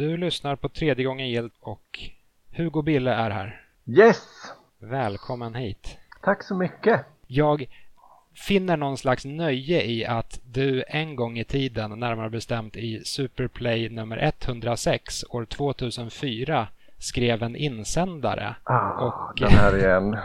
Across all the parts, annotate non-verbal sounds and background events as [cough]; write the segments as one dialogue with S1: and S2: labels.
S1: Du lyssnar på tredje gången gilt och Hugo Bille är här.
S2: Yes!
S1: Välkommen hit.
S2: Tack så mycket.
S1: Jag finner någon slags nöje i att du en gång i tiden, närmare bestämt i Superplay nummer 106 år 2004, skrev en insändare.
S2: Ah, och, den här igen.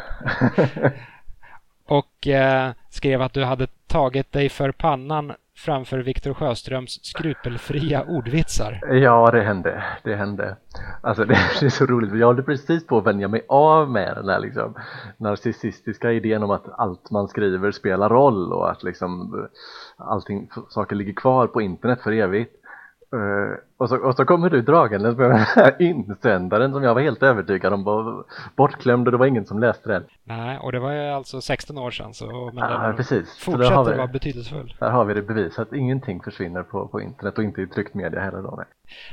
S2: [laughs]
S1: och eh, skrev att du hade tagit dig för pannan framför Viktor Sjöströms skrupelfria ordvitsar.
S2: Ja, det hände. Det hände. Alltså det [laughs] är så roligt, jag håller precis på att vänja mig av med den här liksom narcissistiska idén om att allt man skriver spelar roll och att liksom allting, saker ligger kvar på internet för evigt. Uh, och, så, och så kommer du dragandes med den här [laughs] insändaren som jag var helt övertygad om var bortglömd och det var ingen som läste den.
S1: Nej, och det var ju alltså 16 år sedan så men
S2: ja,
S1: den
S2: precis.
S1: fortsätter vi, vara betydelsefull.
S2: Där har vi det bevisat, ingenting försvinner på, på internet och inte i tryckt media heller då. Nej,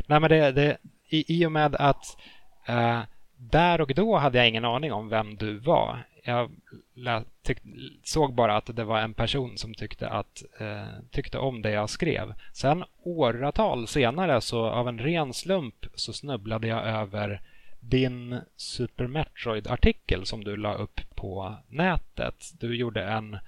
S1: nej men det, det i, i och med att uh, där och då hade jag ingen aning om vem du var. Jag såg bara att det var en person som tyckte, att, eh, tyckte om det jag skrev. Sen åratal senare, så av en ren slump, så snubblade jag över din Super Metroid-artikel som du la upp på nätet. Du gjorde en,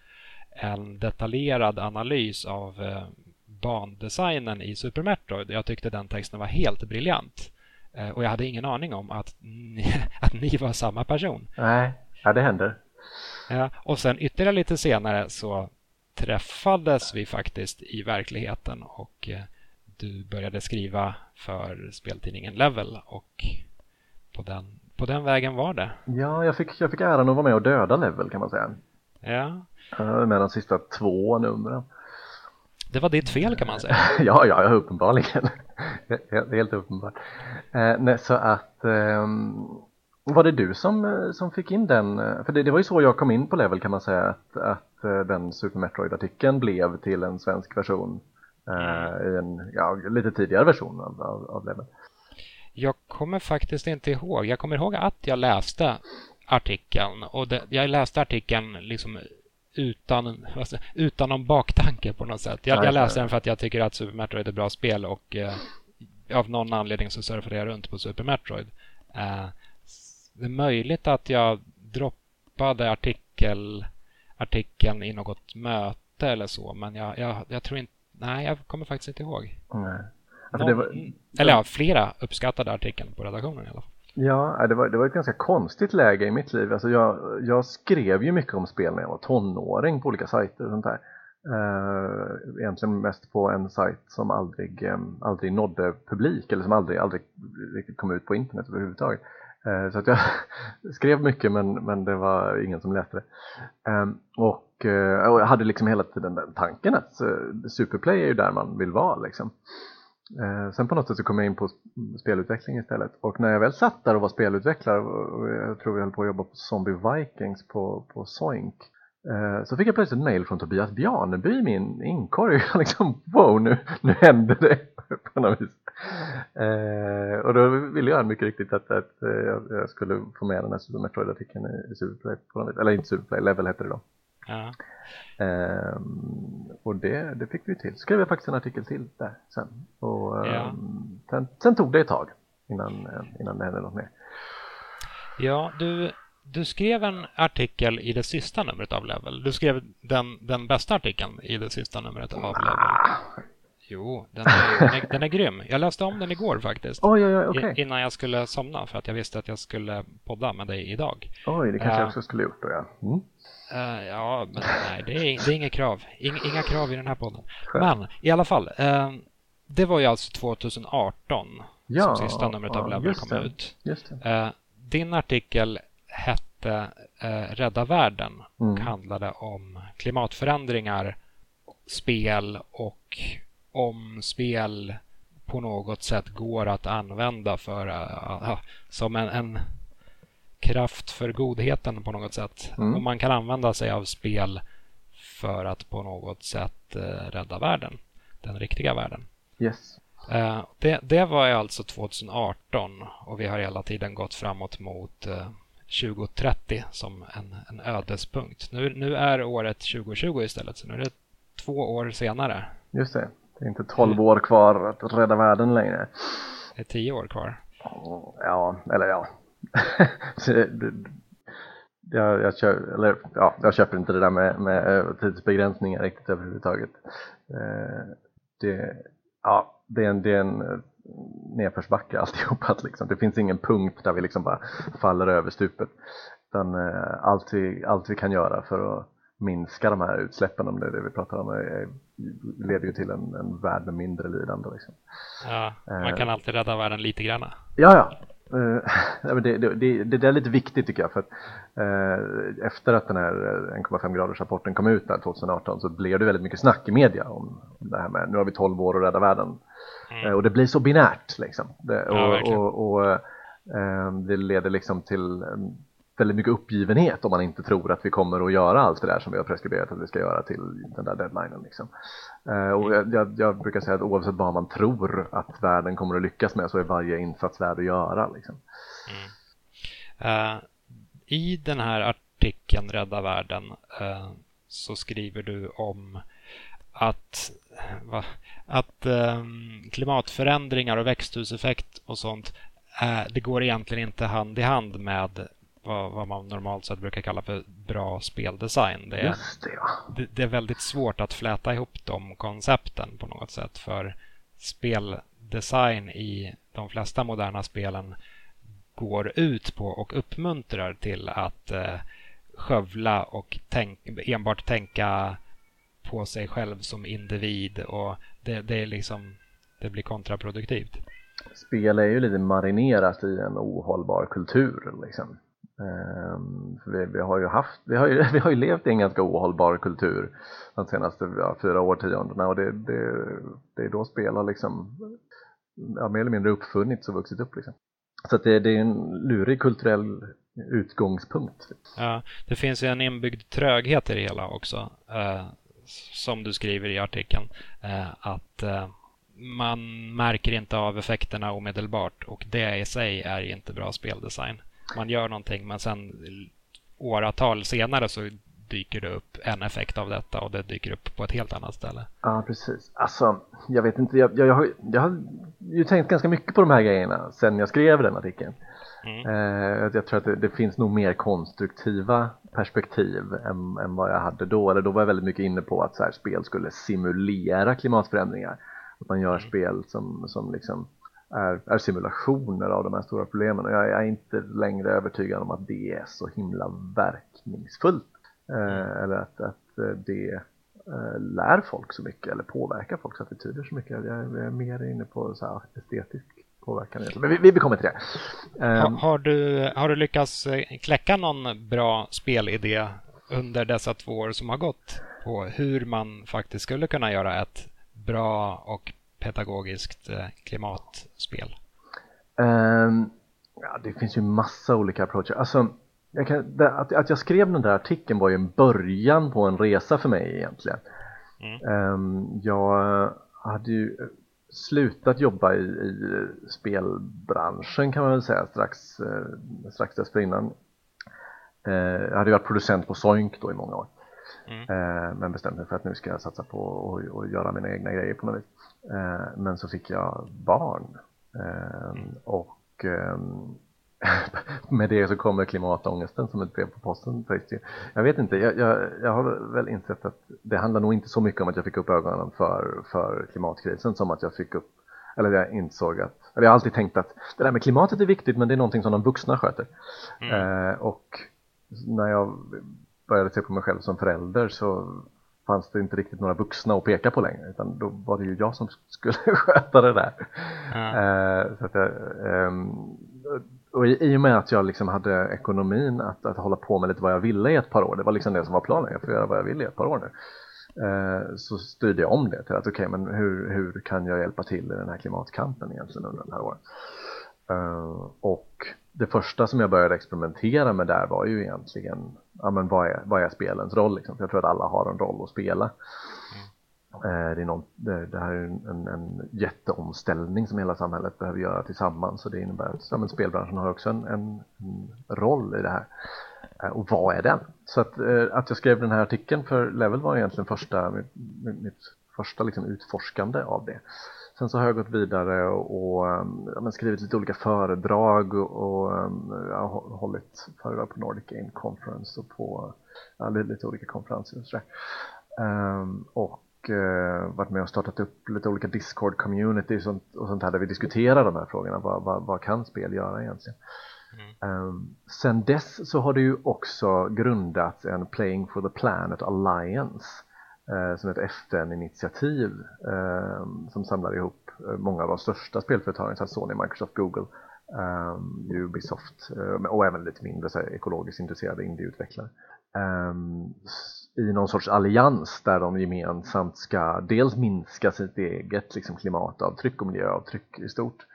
S1: en detaljerad analys av eh, bandesignen i Super Metroid. Jag tyckte den texten var helt briljant. Eh, och jag hade ingen aning om att ni, [laughs] att ni var samma person.
S2: Nej, ja, det händer.
S1: Ja, och sen ytterligare lite senare så träffades vi faktiskt i verkligheten och eh, du började skriva för speltidningen Level och på den, på den vägen var det.
S2: Ja, jag fick, jag fick äran att vara med och döda Level kan man säga.
S1: Ja.
S2: Med de sista två numren.
S1: Det var ditt fel kan man säga. [laughs]
S2: ja, ja, uppenbarligen. [laughs] helt, helt uppenbart. Eh, nej, så att eh, var det du som, eh, som fick in den? Eh, för det, det, var ju så jag kom in på Level kan man säga att, att eh, den Super Metroid-artikeln blev till en svensk version eh, i en ja, lite tidigare version av, av, av Level.
S1: Jag kommer faktiskt inte ihåg. Jag kommer ihåg att jag läste artikeln och det, jag läste artikeln liksom utan, utan någon baktanke på något sätt. Jag, jag läste den för att jag tycker att Super Metroid är ett bra spel och eh, av någon anledning så surfade jag runt på Super Metroid. Eh, det är möjligt att jag droppade artikel, artikeln i något möte eller så, men jag, jag, jag tror inte... Nej, jag kommer faktiskt inte ihåg.
S2: Nej.
S1: Alltså Någon, var... Eller ja, flera uppskattade artikeln på redaktionen i alla fall.
S2: Ja, det var, det var ett ganska konstigt läge i mitt liv. Alltså jag, jag skrev ju mycket om spel när jag var tonåring på olika sajter och sånt där. Uh, egentligen mest på en sajt som aldrig, um, aldrig nådde publik eller som aldrig, aldrig riktigt kom ut på internet överhuvudtaget. Eh, så att jag [laughs] skrev mycket men, men det var ingen som läste det. Ehm, och, eh, och jag hade liksom hela tiden den tanken att eh, Superplay är ju där man vill vara liksom. Sen på något sätt så kom jag in på spelutveckling istället och när jag väl satt där och var spelutvecklare och jag tror vi höll på att jobba på Zombie Vikings på, på Soink så fick jag plötsligt ett mail från Tobias Bjarneby i min inkorg [laughs] liksom wow nu, nu händer det [laughs] på något vis. Eh, och då ville jag mycket riktigt att, att eh, jag skulle få med den här Super Metroid-artikeln i, i Superplay på något vis. eller inte Superplay, Level hette det då.
S1: Ja.
S2: Um, och det, det fick vi till. skrev jag faktiskt en artikel till där sen. Och ja. um, sen, sen, tog det ett tag innan, innan det hände något mer.
S1: Ja, du, du skrev en artikel i det sista numret av Level. Du skrev den, den bästa artikeln i det sista numret av Level. Jo, den är, den, är, den är grym. Jag läste om den igår faktiskt.
S2: Oj, oj, oj, okay.
S1: Innan jag skulle somna för att jag visste att jag skulle podda med dig idag.
S2: Oj, det kanske uh, jag också skulle gjort då ja. Mm.
S1: Uh, ja, men nej, det är, det är inga krav. Inga, inga krav i den här podden. Skönt. Men i alla fall. Uh, det var ju alltså 2018 ja, som sista numret av Level kom det, ut. Uh, din artikel hette Rädda världen och mm. handlade om klimatförändringar, spel och om spel på något sätt går att använda för som en, en kraft för godheten på något sätt. Mm. Och man kan använda sig av spel för att på något sätt eh, rädda världen. Den riktiga världen.
S2: Yes.
S1: Eh, det, det var alltså 2018 och vi har hela tiden gått framåt mot eh, 2030 som en, en ödespunkt. Nu, nu är året 2020 istället, så nu är det två år senare.
S2: Just det. Det är inte 12 år kvar att rädda världen längre.
S1: Det är tio år kvar.
S2: Ja, eller ja. [laughs] jag, jag, kör, eller, ja, jag köper inte det där med, med tidsbegränsningar riktigt överhuvudtaget. Eh, det, ja, det är en, det är en eh, nedförsbacke alltihopa. Liksom. Det finns ingen punkt där vi liksom bara faller över stupet. Utan allt, vi, allt vi kan göra för att minska de här utsläppen, om det är det vi pratar om, är, leder ju till en, en värld med mindre lidande. Liksom.
S1: Ja, man kan alltid rädda världen lite grann.
S2: Ja, ja, [laughs] Uh, det, det, det, det, är lite viktigt tycker jag för att uh, efter att den här 1,5 graders rapporten kom ut där 2018 så blev det väldigt mycket snack i media om, om det här med nu har vi 12 år att rädda världen. Mm. uh, och det blir så binärt liksom. Det, och, ja, och, och det leder liksom till väldigt mycket uppgivenhet om man inte tror att vi kommer att göra allt det där som vi har preskriberat att vi ska göra till den där deadlinen. Liksom. Eh, och jag, jag, brukar säga att oavsett vad man tror att världen kommer att lyckas med så är varje insats värd att göra. Liksom.
S1: Mm. Uh, I den här artikeln Rädda världen uh, så skriver du om att, va, att um, klimatförändringar och växthuseffekt och sånt det går egentligen inte hand i hand med vad, vad, man normalt sett brukar kalla för bra speldesign. Det är,
S2: det, ja.
S1: det, det, är väldigt svårt att fläta ihop de koncepten på något sätt för speldesign i de flesta moderna spelen går ut på och uppmuntrar till att eh, skövla och tänk, enbart tänka på sig själv som individ och det, det, är liksom, det blir kontraproduktivt.
S2: Spel är ju lite marinerat i en ohållbar kultur. Liksom. Um, vi, vi, har ju haft, vi har ju, [laughs] vi har ju levt i en ganska ohållbar kultur de senaste ja, fyra årtiondena och det, det, det är då spel har liksom ja, mer eller mindre uppfunnits och vuxit upp liksom. Så det, det, är en lurig kulturell utgångspunkt.
S1: Ja, det finns ju en inbyggd tröghet i det hela också. Eh, som du skriver i artikeln. Eh, att eh, man märker inte av effekterna omedelbart och det i sig är inte bra speldesign man gör någonting men sen åratal senare så dyker det upp en effekt av detta och det dyker upp på ett helt annat ställe.
S2: Ja, precis. Alltså, jag vet inte, jag, jag, jag, har, jag har ju tänkt ganska mycket på de här grejerna sen jag skrev den artikeln. Mm. Eh, jag tror att det, det, finns nog mer konstruktiva perspektiv än, än, vad jag hade då. Eller då var jag väldigt mycket inne på att så här, spel skulle simulera klimatförändringar. Att man gör mm. spel som, som liksom är, är simulationer av de här stora problemen och jag är inte längre övertygad om att det är så himla verkningsfullt eh, mm. eller att, att eh, det eh, lär folk så mycket eller påverkar folks attityder så mycket. Jag är, mer inne på så här estetisk påverkan. Men vi, vi kommer till det.
S1: Har, ehm. har, du, har du lyckats eh, kläcka någon bra spelidé under dessa två år som har gått på hur man faktiskt skulle kunna göra ett bra och pedagogiskt eh, klimatspel?
S2: Um, ja, det finns ju massa olika approacher. Alltså, jag kan, att, att, jag skrev den där artikeln var ju en början på en resa för mig egentligen. Mm. Um, jag hade ju slutat jobba i, i spelbranschen kan man väl säga strax, eh, strax dessförinnan. Eh, jag hade ju varit producent på Soink då i många år. Mm. Eh, men bestämde mig för att nu ska jag satsa på att göra mina egna grejer på något vis. Eh, men så fick jag barn mm. och [laughs] med det så kommer klimatångesten som ett brev på posten. Jag vet inte, jag, jag, jag, har väl insett att det handlar nog inte så mycket om att jag fick upp ögonen för, för klimatkrisen som att jag fick upp, eller jag insåg att, eller jag har alltid tänkt att det där med klimatet är viktigt men det är någonting som de vuxna sköter. Mm. Eh, och när jag började se på mig själv som förälder så fanns det inte riktigt några vuxna att peka på längre utan då var det ju jag som skulle [laughs] sköta det där. Mm. Så att jag, um, och i, i och med att jag liksom hade ekonomin att, att hålla på med lite vad jag ville i ett par år, det var liksom det som var planen, jag får göra vad jag vill i ett par år nu. Uh, så styrde jag om det till att okej, okay, men hur, hur kan jag hjälpa till i den här klimatkampen egentligen under de här åren? Uh, och det första som jag började experimentera med där var ju egentligen ja, men vad, är, vad är spelens roll? Liksom? jag tror att alla har en roll att spela. Mm. Eh, det, är någon, det, det, här är en, en jätteomställning som hela samhället behöver göra tillsammans så det innebär att ja, men spelbranschen har också en, en, en roll i det här. Eh, och vad är den? Så att, eh, att jag skrev den här artikeln för Level var egentligen första, mitt, mitt första liksom utforskande av det. Sen så har jag gått vidare och, och ja, skrivit lite olika föredrag och, jag har hållit föredrag på Nordic Game Conference och på ja, lite olika konferenser och sådär. Um, och uh, varit med och startat upp lite olika Discord-community och och sånt här där vi diskuterar de här frågorna. Vad, vad, vad kan spel göra egentligen? Mm. Um, sen dess så har det ju också grundats en Playing for the Planet Alliance Eh, som är ett FN-initiativ eh, som samlar ihop eh, många av de största spelföretagen, som Sony, Microsoft, Google, Ubisoft och även lite mindre så här, ekologiskt intresserade indieutvecklare. I någon sorts allians där de gemensamt ska dels minska sitt eget liksom, klimatavtryck och miljöavtryck i stort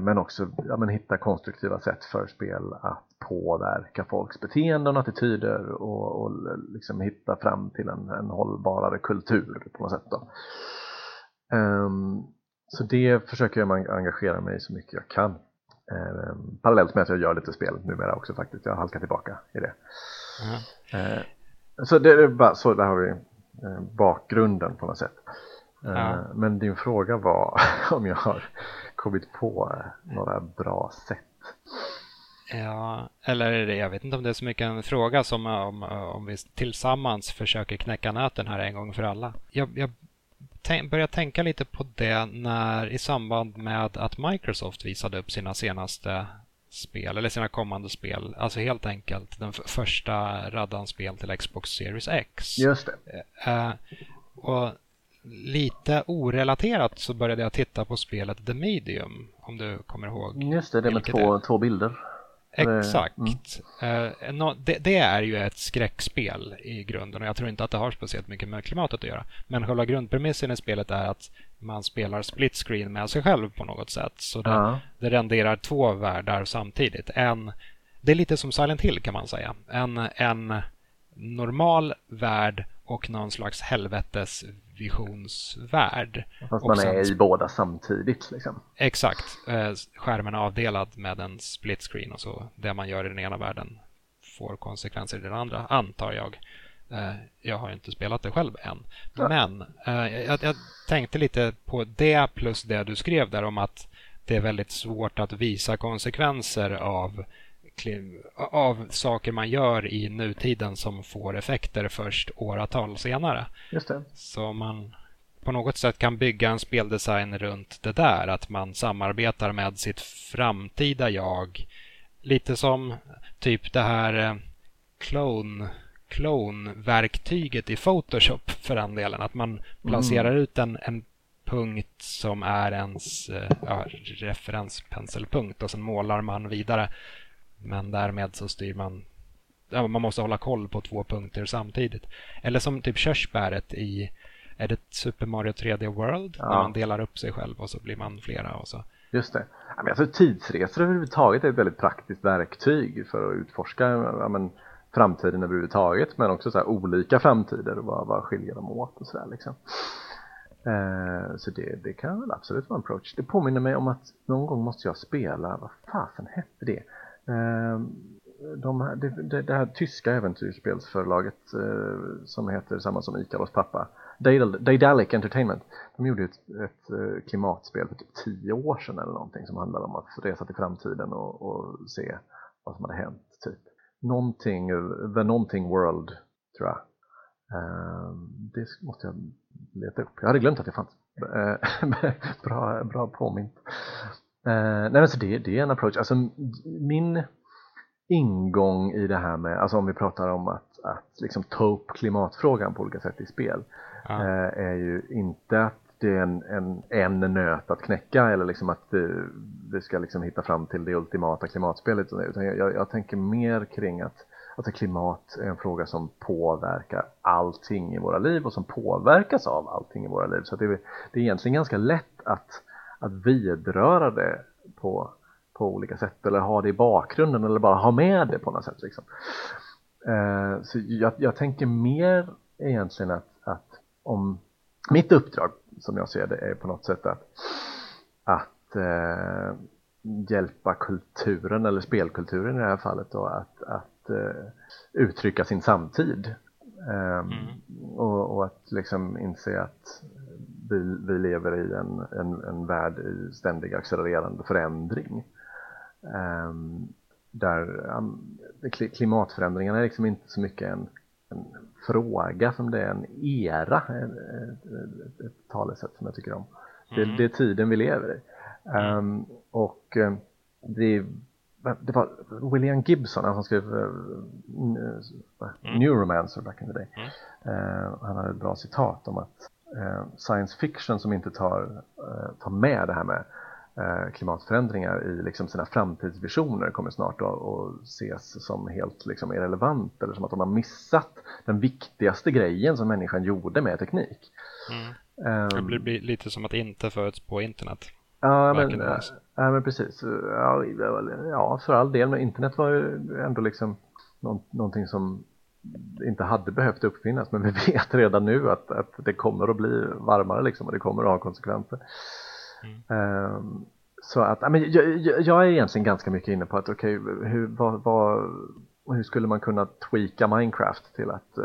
S2: men också ja, men hitta konstruktiva sätt för spel att påverka folks beteenden och attityder och, och liksom hitta fram till en, en hållbarare kultur på något sätt. Um, så det försöker jag engagera mig så mycket jag kan. Eh, parallellt med att jag gör lite spel numera också faktiskt. Jag halkar tillbaka i det. Mm. Eh, så det är bara så, där har vi eh, bakgrunden på något sätt. Mm. Men din fråga var [laughs] om jag har kommit på några bra sätt.
S1: Ja, eller jag vet inte om det är så mycket en fråga som om, om vi tillsammans försöker knäcka nöten här en gång för alla. Jag, jag började tänka lite på det när i samband med att Microsoft visade upp sina senaste spel, eller sina kommande spel. Alltså helt enkelt den första raddan spel till Xbox Series X.
S2: Just det.
S1: Uh, och lite orelaterat så började jag titta på spelet The Medium, om du kommer ihåg.
S2: Just det, det med två, två bilder.
S1: Exakt. Mm. Uh, det, det, är ju ett skräckspel i grunden och jag tror inte att det har speciellt mycket med klimatet att göra. Men själva grundpremissen i spelet är att man spelar split screen med sig själv på något sätt. Så det, uh. det renderar två världar samtidigt. En, det är lite som Silent Hill kan man säga. En, en normal värld och någon slags helvetesvisionsvärld.
S2: Fast man är i båda samtidigt liksom.
S1: Exakt. Eh, skärmen är avdelad med en split screen och så det man gör i den ena världen får konsekvenser i den andra, antar jag. Eh, jag har inte spelat det själv än. Ja. Men eh, jag, jag tänkte lite på det plus det du skrev där om att det är väldigt svårt att visa konsekvenser av av saker man gör i nutiden som får effekter först åratal senare.
S2: Just det.
S1: Så man på något sätt kan bygga en speldesign runt det där, att man samarbetar med sitt framtida jag. Lite som typ det här eh, clone clone-verktyget i Photoshop för den delen. Att man placerar mm. ut en, en punkt som är ens eh, ja, referenspenselpunkt och sen målar man vidare. Men därmed så styr man ja, man måste hålla koll på två punkter samtidigt. Eller som typ körsbäret i är det Super Mario 3D World? Ja. När man delar upp sig själv och så blir man flera och så.
S2: Just det. alltså, tidsresor överhuvudtaget är ett väldigt praktiskt verktyg för att utforska ja, men, framtiden överhuvudtaget men också så här, olika framtider och vad, vad skiljer dem åt och sådär liksom. Eh, så det, det kan väl absolut vara en approach. Det påminner mig om att någon gång måste jag spela, vad fasen hette det? Ehm, de här, det, det, det, här tyska äventyrsspelsförlaget eh, som heter samma som Ikaros pappa Daedalic Entertainment de gjorde ett, ett eh, klimatspel för typ tio år sedan eller någonting som handlade om att resa till framtiden och, och se vad som hade hänt typ. Någonting, The Någonting World tror jag. Ehm, det måste jag leta upp, jag hade glömt att det fanns. Eh, [laughs] bra, bra påmint nej men så det, det är en approach. Alltså min ingång i det här med, alltså om vi pratar om att, att liksom ta upp klimatfrågan på olika sätt i spel ja. eh, är ju inte att det är en, en, en nöt att knäcka eller liksom att det, vi ska liksom hitta fram till det ultimata klimatspelet utan jag, jag, jag tänker mer kring att Alltså klimat är en fråga som påverkar allting i våra liv och som påverkas av allting i våra liv. Så det är, det är egentligen ganska lätt att att vidröra det på, på olika sätt eller ha det i bakgrunden eller bara ha med det på något sätt. Liksom. Eh, så jag, jag, tänker mer egentligen att, att om mitt uppdrag som jag ser det är på något sätt att, att eh, hjälpa kulturen eller spelkulturen i det här fallet då, att, att eh, uttrycka sin samtid Um, mm. och, och, att liksom inse att vi, vi lever i en, en, en värld i ständig accelererande förändring. Um, där um, klimatförändringarna är liksom inte så mycket en, en fråga som det är en era, ett, ett, ett talesätt som jag tycker om. Det, mm. det är tiden vi lever i. Um, och det, det var William Gibson, han som skrev uh. Neuromancer back in the day. Mm. Uh, han hade ett bra citat om att science fiction som inte tar, tar med det här med klimatförändringar i liksom sina framtidsvisioner kommer snart att ses som helt liksom irrelevant eller som att de har missat den viktigaste grejen som människan gjorde med teknik.
S1: Mm. Um, det blir lite som att inte föds på internet.
S2: Ja men, ja, men precis. Ja, ja, för all del. Men internet var ju ändå liksom någonting som inte hade behövt uppfinnas. Men vi [laughs] vet redan nu att, att det kommer att bli varmare liksom och det kommer att ha konsekvenser. Mm. Um, så att, men jag, jag, är egentligen ganska mycket inne på att okej, okay, hur, vad, vad, hur skulle man kunna tweaka Minecraft till att uh,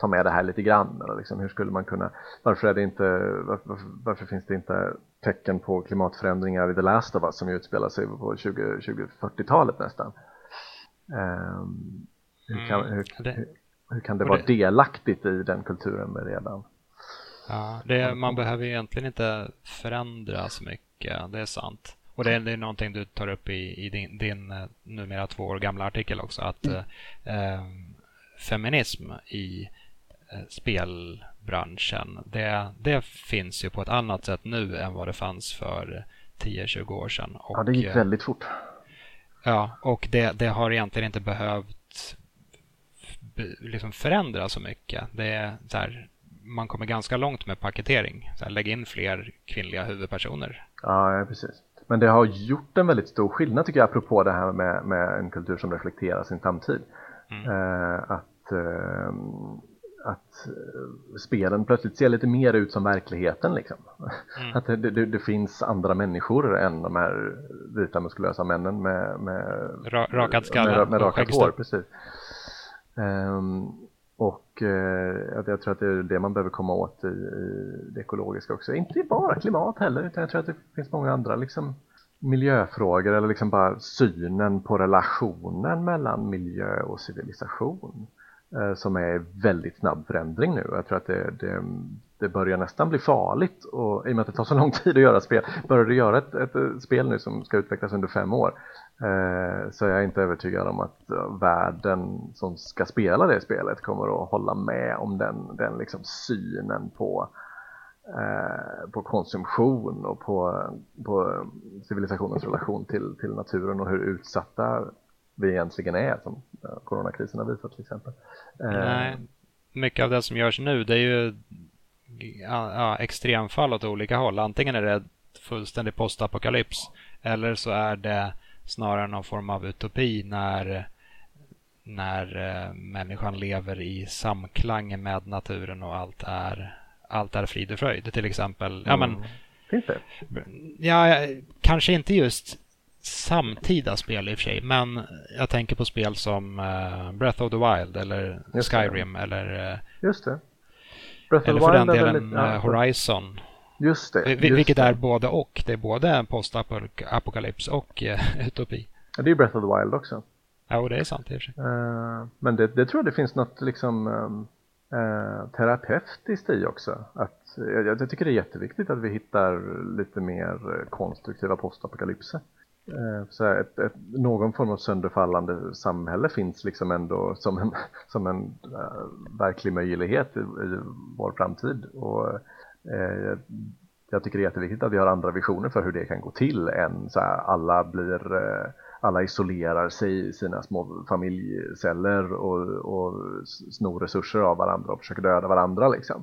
S2: ta med det här lite grann? Eller liksom, hur skulle man kunna, varför, är det inte, varför, varför finns det inte tecken på klimatförändringar i The Last of Us som utspelar sig på 2040-talet nästan? Um, hur, kan, mm, hur, hur, hur, kan det vara det, delaktigt i den kulturen redan?
S1: Ja, det, man behöver egentligen inte förändra så mycket, det är sant. Och det är, det är någonting du tar upp i, i din, din eh, numera två år gamla artikel också, att mm. eh, feminism i eh, spelbranschen, det, det finns ju på ett annat sätt nu än vad det fanns för 10-20 år sedan.
S2: Och, ja, det gick väldigt fort.
S1: Ja, och det, det har egentligen inte behövt liksom förändra så mycket. Det är så här, man kommer ganska långt med paketering. Så här, lägg in fler kvinnliga huvudpersoner.
S2: Ja, precis. Men det har gjort en väldigt stor skillnad tycker jag apropå det här med, med en kultur som reflekterar sin samtid. Mm. Eh, att eh, att eh, spelen plötsligt ser lite mer ut som verkligheten liksom. Mm. Att det, det, det, finns andra människor än de här vita muskulösa männen med, med
S1: rakad skalle
S2: med, med rakat hår. Precis. Um, och eh, jag tror att det är det man behöver komma åt i, i det ekologiska också. Inte bara klimat heller, utan jag tror att det finns många andra liksom, miljöfrågor eller liksom bara synen på relationen mellan miljö och civilisation eh, som är i väldigt snabb förändring nu. Jag tror att det, det, det, börjar nästan bli farligt och i och med att det tar så lång tid att göra spel, börjar du göra ett, ett spel nu som ska utvecklas under fem år så jag är inte övertygad om att eh, världen som ska spela det spelet kommer att hålla med om den, den liksom synen på, eh, på konsumtion och på, på civilisationens relation till, till naturen och hur utsatta vi egentligen är som coronakrisen har visat till exempel.
S1: Nej, mycket av det som görs nu det är ju ja, extremfall åt olika håll. Antingen är det fullständig postapokalyps eller så är det snarare någon form av utopi när, när eh, människan lever i samklang med naturen och allt är, allt är frid och fröjd. Till exempel, mm. ja men...
S2: Finns det?
S1: Ja, kanske inte just samtida spel i och för sig, men jag tänker på spel som uh, Breath of the Wild eller Skyrim eller... Uh,
S2: just det.
S1: Breath eller för den delen väldigt, ja, Horizon.
S2: Just det. Just
S1: vilket är både och. Det är både en postapokalyps och uh, utopi.
S2: Ja, det är Breath of the Wild också.
S1: Ja, och det är sant i och för
S2: sig. Uh, men det, det, tror jag det finns något liksom um, uh, terapeutiskt i också. Att, jag, jag, tycker det är jätteviktigt att vi hittar lite mer konstruktiva postapokalypser. Så ett, ett, någon form av sönderfallande samhälle finns liksom ändå som en, [laughs] som en verklig möjlighet i, i vår framtid. Och jag tycker det är jätteviktigt att vi har andra visioner för hur det kan gå till än så här, alla blir eh, alla isolerar sig i sina små familjeceller och, och snor resurser av varandra och försöker döda varandra liksom.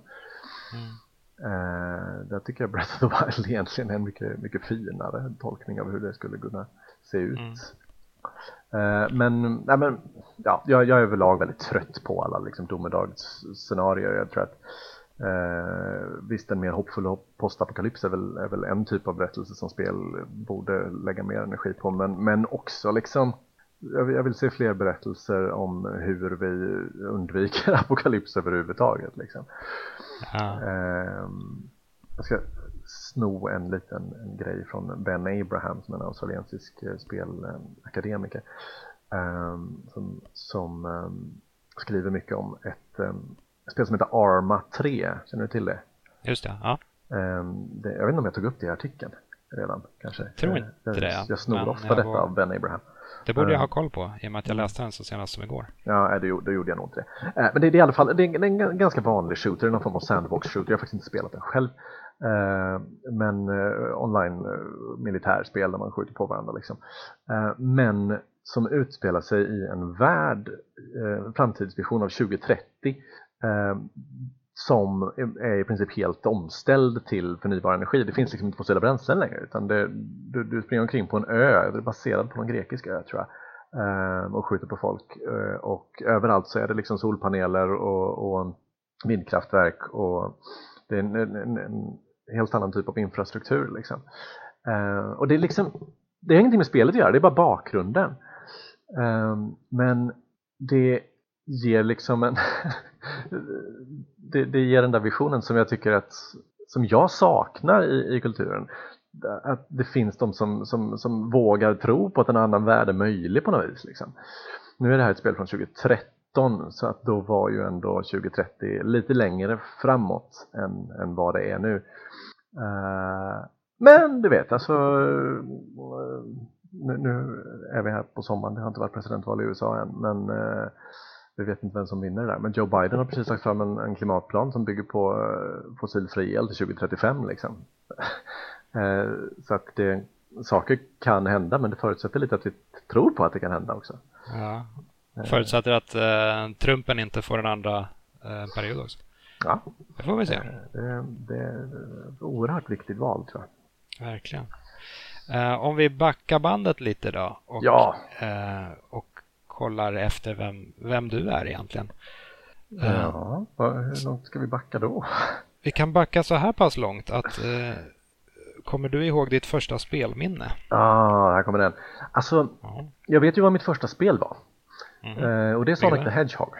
S2: Mm. Eh, där tycker jag Breath of the Wild egentligen är en mycket, mycket finare tolkning av hur det skulle kunna se ut. Mm. Eh, men, nej, men ja, jag, jag är överlag väldigt trött på alla liksom, domedagsscenarier. Jag tror att Eh, visst, en mer hoppfull postapokalyps är väl, är väl en typ av berättelse som spel borde lägga mer energi på, men, men också liksom jag vill se fler berättelser om hur vi undviker [laughs] apokalyps överhuvudtaget. Liksom. Um, jag ska sno en liten en grej från Ben Abraham som är en australiensisk eh, spelakademiker um, som, som um, skriver mycket om ett um, spel som heter Arma 3. Känner du till det?
S1: Just det, ja.
S2: Det, jag vet inte om jag tog upp det i artikeln redan kanske.
S1: Tror inte
S2: jag,
S1: det.
S2: Jag, jag snor ofta detta av Ben Abraham.
S1: Det borde jag ha koll på i och med att jag läste den så senast som igår.
S2: Ja, det gjorde, det gjorde jag nog inte det. Men det är i alla fall det är en ganska vanlig shooter, någon form av sandbox shooter. Jag har faktiskt inte spelat den själv. Men online militärspel där man skjuter på varandra liksom. Men som utspelar sig i en värld, framtidsvision av 2030 Eh, som är i princip helt omställd till förnybar energi. Det finns liksom inte fossila bränslen längre utan det, du, du, springer omkring på en ö, det är baserad på någon grekisk ö tror jag eh, och skjuter på folk eh, och överallt så är det liksom solpaneler och, och vindkraftverk och det är en, en, en, helt annan typ av infrastruktur liksom. Eh, och det är liksom det har ingenting med spelet att göra, det är bara bakgrunden eh, men det ger liksom en [laughs] det, det ger den där visionen som jag tycker att som jag saknar i, i kulturen. Att det finns de som, som, som vågar tro på att en annan värld är möjlig på något vis liksom. nu är det här ett spel från 2013 så att då var ju ändå 2030 lite längre framåt än, än vad det är nu. Uh, men du vet alltså eh, nu, nu, är vi här på sommaren, det har inte varit presidentval i USA än men uh, vi vet inte vem som vinner det där. Men Joe Biden har precis lagt fram en, en klimatplan som bygger på uh, fossilfri el till 2035 liksom. uh, [laughs] så att det, saker kan hända men det förutsätter lite att vi tror på att det kan hända också.
S1: Ja. Eh. Förutsätter att uh, Trumpen inte får en andra uh, period också.
S2: Ja.
S1: Det får vi se.
S2: Det, det är ett oerhört viktigt val tror
S1: jag. Verkligen. om vi backar bandet lite då och,
S2: ja.
S1: och kollar efter vem, vem du är egentligen.
S2: Ja, hur långt ska vi backa då?
S1: Vi kan backa så här pass långt att eh, Kommer du ihåg ditt första spelminne?
S2: Ja, ah, här kommer den. Alltså, ja. jag vet ju vad mitt första spel var. Mm eh, och det är Sonic the Hedgehog.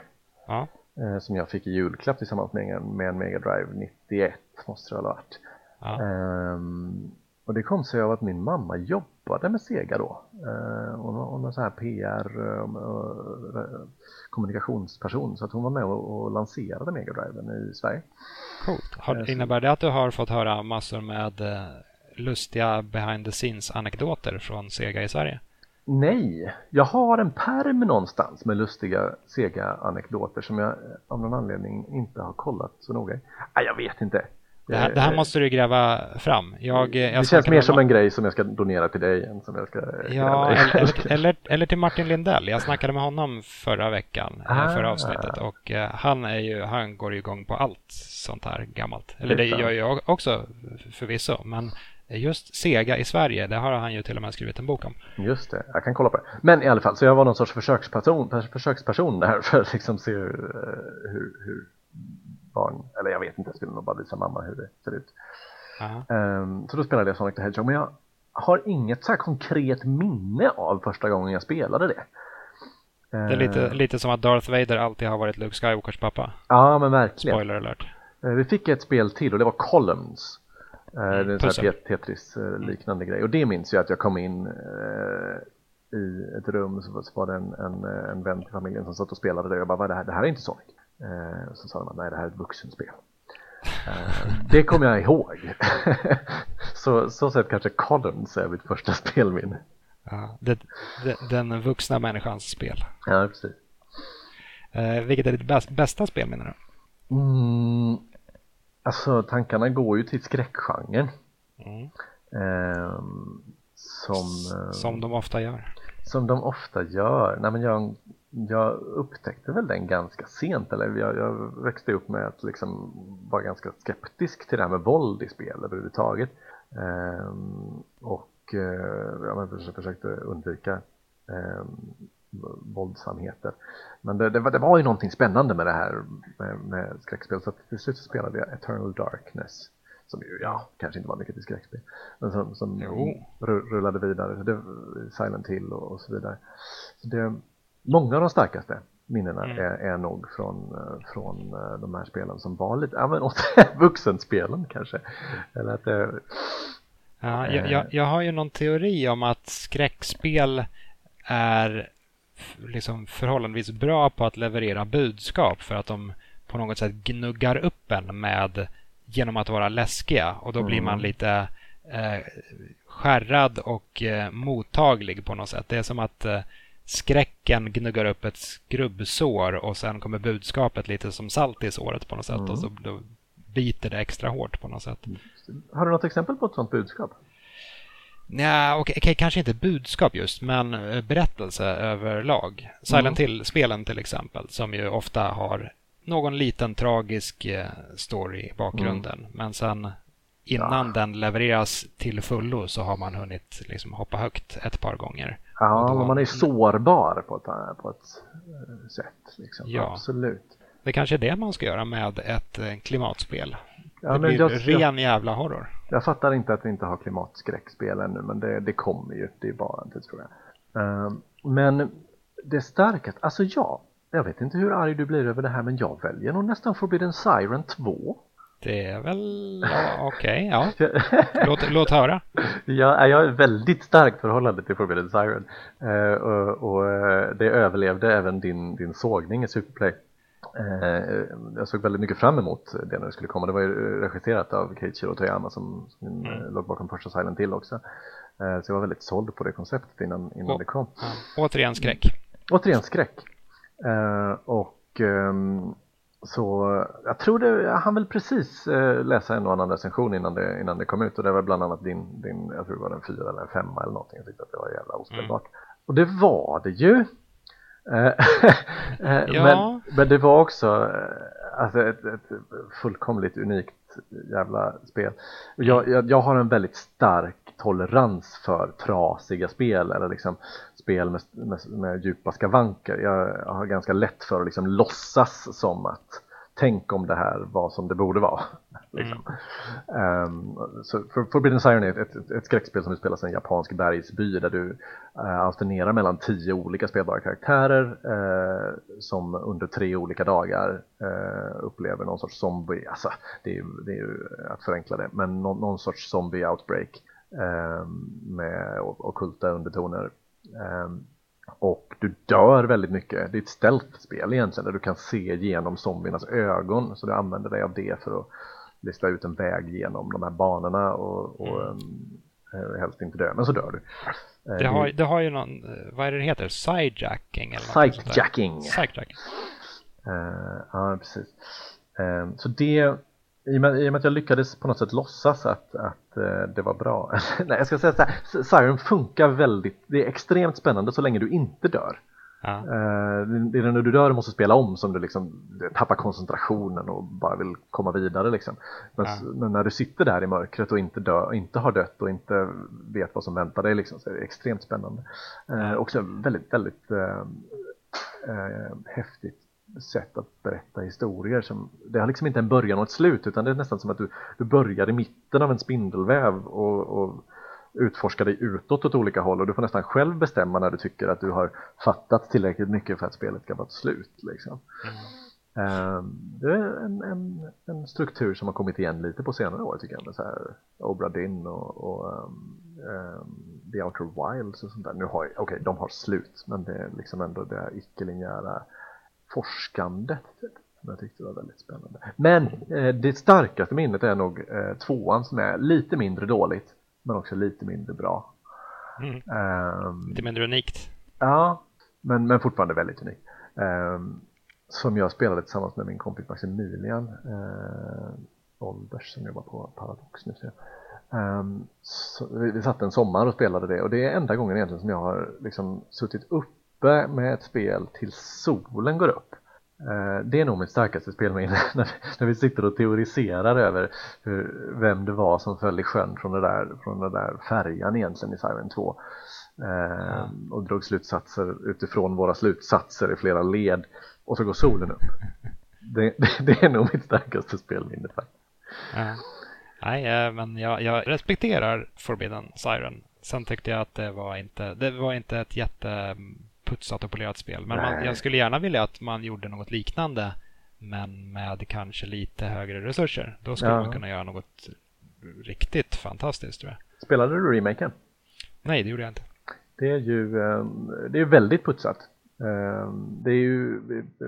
S1: Ja.
S2: Eh, som jag fick i julklapp tillsammans med en, med en Mega Drive 91, måste det ha varit. Ja. Um, och det kom sig av att min mamma jobbade med Sega då. Eh, hon var så här PR eh, kommunikationsperson så att hon var med och lanserade Mega Driven i Sverige.
S1: Coolt. Har, eh, innebär det att du har fått höra massor med lustiga behind the scenes anekdoter från Sega i Sverige?
S2: Nej, jag har en perm någonstans med lustiga Sega-anekdoter som jag av någon anledning inte har kollat så noga. Nej, jag vet inte.
S1: Det här, det här, måste du gräva fram. Jag, jag
S2: det känns mer som en grej som jag ska donera till dig än som jag ska
S1: Ja, eller, [laughs] eller, eller, till Martin Lindell. Jag snackade med honom förra veckan, ah. förra avsnittet och uh, han, är ju, han går ju igång på allt sånt här gammalt. Eller det gör jag också förvisso, men just Sega i Sverige, det har han ju till och med skrivit en bok om.
S2: Just det, jag kan kolla på det. Men i alla fall, så jag var någon sorts försöksperson, försöksperson där för att liksom se hur, hur, hur barn, eller jag vet inte, jag skulle nog bara visa mamma hur det ser ut. Um, så då spelade jag Sonic the Hedgehog, men jag har inget så här konkret minne av första gången jag spelade det.
S1: Det är lite, uh, lite som att Darth Vader alltid har varit Luke Skywalkers pappa.
S2: Ja, men verkligen.
S1: Spoiler alert.
S2: Uh, vi fick ett spel till och det var Columns. Uh, mm, det är en Tetris-liknande mm. grej. Och det minns jag att jag kom in i ett rum så var det en, en, en vän till familjen som satt och spelade det och jag bara, det här? Det här är inte Sonic. Eh, så sa de att nej det här är ett vuxenspel. Eh, det kommer jag ihåg. [laughs] så, så sett kanske Collins är mitt första spelminne.
S1: Ja, det, det, den vuxna människans spel.
S2: Ja, precis.
S1: Eh, vilket är ditt bäst, bästa spelminne då?
S2: Mm, alltså tankarna går ju till skräckgenren. Mm. Eh, som,
S1: som de ofta gör.
S2: Som de ofta gör. Nej, men jag jag upptäckte väl den ganska sent, eller jag, jag växte upp med att liksom vara ganska skeptisk till det här med våld i spel överhuvudtaget. Ehm, och eh, jag försökte undvika eh, våldsamheter. Men det, det, var, det var ju någonting spännande med det här med, med skräckspel så till slut spelade jag Eternal Darkness som ju, ja, kanske inte var mycket till skräckspel. Men som, som rullade vidare. Det, Silent Hill och, och så vidare. Så det, många av de starkaste minnena mm. är, är nog från, från de här spelen som var lite, ja men [laughs] vuxenspelen kanske. Eller att det,
S1: ja, jag, jag, jag har ju någon teori om att skräckspel är liksom förhållandevis bra på att leverera budskap för att de på något sätt gnuggar upp en med genom att vara läskiga och då mm. blir man mm. lite eh, skärrad och eh, mottaglig på något sätt. Det är som att eh, skräcken gnuggar upp ett skrubbsår och sen kommer budskapet lite som salt i såret på något sätt mm. och så då biter det extra hårt på något sätt.
S2: Har du något exempel på ett sånt budskap?
S1: Nej, okej, okay, kanske inte budskap just, men eh, berättelse överlag. Silent mm. Hill-spelen till exempel, som ju ofta har någon liten tragisk eh, story i bakgrunden. Mm. Men sen innan ja. den levereras till fullo så har man hunnit liksom hoppa högt ett par gånger.
S2: Ja, då... man är sårbar på ett, på ett eh, sätt. Liksom. Ja. Absolut.
S1: Det kanske är det man ska göra med ett klimatspel. Ja, det blir jag, ren jag, jävla horror.
S2: Jag fattar inte att vi inte har klimatskräckspel ännu, men det, det kommer ju. Det är bara en tidsfråga. Uh, men det starkaste, alltså ja, jag vet inte hur arg du blir över det här, men jag väljer nog nästan Forbidden Siren 2.
S1: Det är väl ja, okej, okay, ja. Låt, låt höra.
S2: Ja, jag har ett väldigt starkt förhållande till Forbidden Siren. Uh, och, och, eh, det överlevde även din, din sågning i Superplay. Eh, jag såg väldigt mycket fram emot det när det skulle komma. Det var ju regisserat av Keiichiro Toyama som, som mm. Eh, låg bakom första Silent Hill också. Eh, så jag var väldigt såld på det konceptet innan, innan det kom.
S1: Återigen skräck.
S2: Återigen skräck. och ehm, så jag tror det, hann väl precis läsa en och annan recension innan det, innan det kom ut och det var bland annat din, din jag tror det var en fyra eller en femma eller någonting. Jag tyckte att det var jävla ospelbart. Mm. Och det var det ju. Eh, [laughs] eh, ja. men, men det var också eh, alltså ett, ett fullkomligt unikt jävla spel. Jag, jag, jag, har en väldigt stark tolerans för trasiga spel eller liksom spel med, med, med djupa skavanker. Jag, har ganska lätt för att liksom låtsas som att tänk om det här var som det borde vara. [laughs] Liksom. Mm. Um, så för, Forbidden Siren är ett, ett, ett skräckspel som utspelas i en japansk bergsby där du uh, alternerar mellan tio olika spelbara karaktärer uh, som under tre olika dagar uh, upplever någon sorts zombie, alltså det är, det är ju att förenkla det, men någon, någon sorts zombie outbreak um, med okulta undertoner. Um, och du dör väldigt mycket. Det är ett stealth-spel egentligen där du kan se genom zombiernas ögon så du använder dig av det för att lista ut en väg genom de här banorna och, och mm. um, helst inte dö, men så dör du.
S1: Eh, det har, det har ju någon, eh, vad är det heter, sidejacking?
S2: Eller Sidejacking.
S1: Sidejacking.
S2: Uh, ja, precis. Um, så det i och, med, I och med att jag lyckades på något sätt låtsas att, att uh, det var bra. [laughs] Nej, jag ska säga så här. Siren funkar väldigt, det är extremt spännande så länge du inte dör. Ja. Uh, det är när du dör och måste spela om som du liksom tappar koncentrationen och bara vill komma vidare liksom. Men, ja. när du sitter där i mörkret och inte, dö, inte har dött och inte vet vad som väntar dig liksom, så är det extremt spännande. Uh, också väldigt, väldigt häftigt sätt att berätta historier som, det har liksom inte en början och ett slut utan det är nästan som att du, du börjar i mitten av en spindelväv och, och utforskar dig utåt åt olika håll och du får nästan själv bestämma när du tycker att du har fattat tillräckligt mycket för att spelet ska vara ett slut. Liksom. Mm. Um, det är en, en, en, struktur som har kommit igen lite på senare år tycker jag med så här Obra Dinn och, och um, um, The Outer Wilds och sånt där. Nu har, okej, okay, de har slut men det är liksom ändå det icke-linjära forskandet typ, som jag tyckte var väldigt spännande. Men eh, det starkaste minnet är nog eh, tvåan som är lite mindre dåligt men också lite mindre bra.
S1: Mm. Um, lite mindre unikt.
S2: Ja, men, men fortfarande väldigt unikt. Um, som jag spelade tillsammans med min kompis Maximilian uh, Olbers som jobbar på Paradox nu. Um, så vi, vi satt en sommar och spelade det och det är enda gången egentligen som jag har liksom suttit upp uppe med ett spel tills solen går upp. Eh, det är nog mitt starkaste spelminne [laughs] när vi sitter och teoriserar över hur, vem det var som föll i sjön från, det där, från den där färjan egentligen i Siren 2. Eh, och drog slutsatser utifrån våra slutsatser i flera led och så går solen upp. Det, [laughs] det, det är nog mitt starkaste spelminne faktiskt.
S1: Ja. Nej, eh, men jag, jag respekterar Forbidden Siren. Sen tyckte jag att det var inte, det var inte ett mm, jätteputsat och polerat spel. Men man, jag skulle gärna vilja att man gjorde något liknande men med kanske lite högre resurser. Då skulle ja. man kunna göra något riktigt fantastiskt tror jag.
S2: Spelade du remaken?
S1: Nej, det gjorde jag inte.
S2: Det är ju ehm, det är väldigt putsat. Ehm, det är ju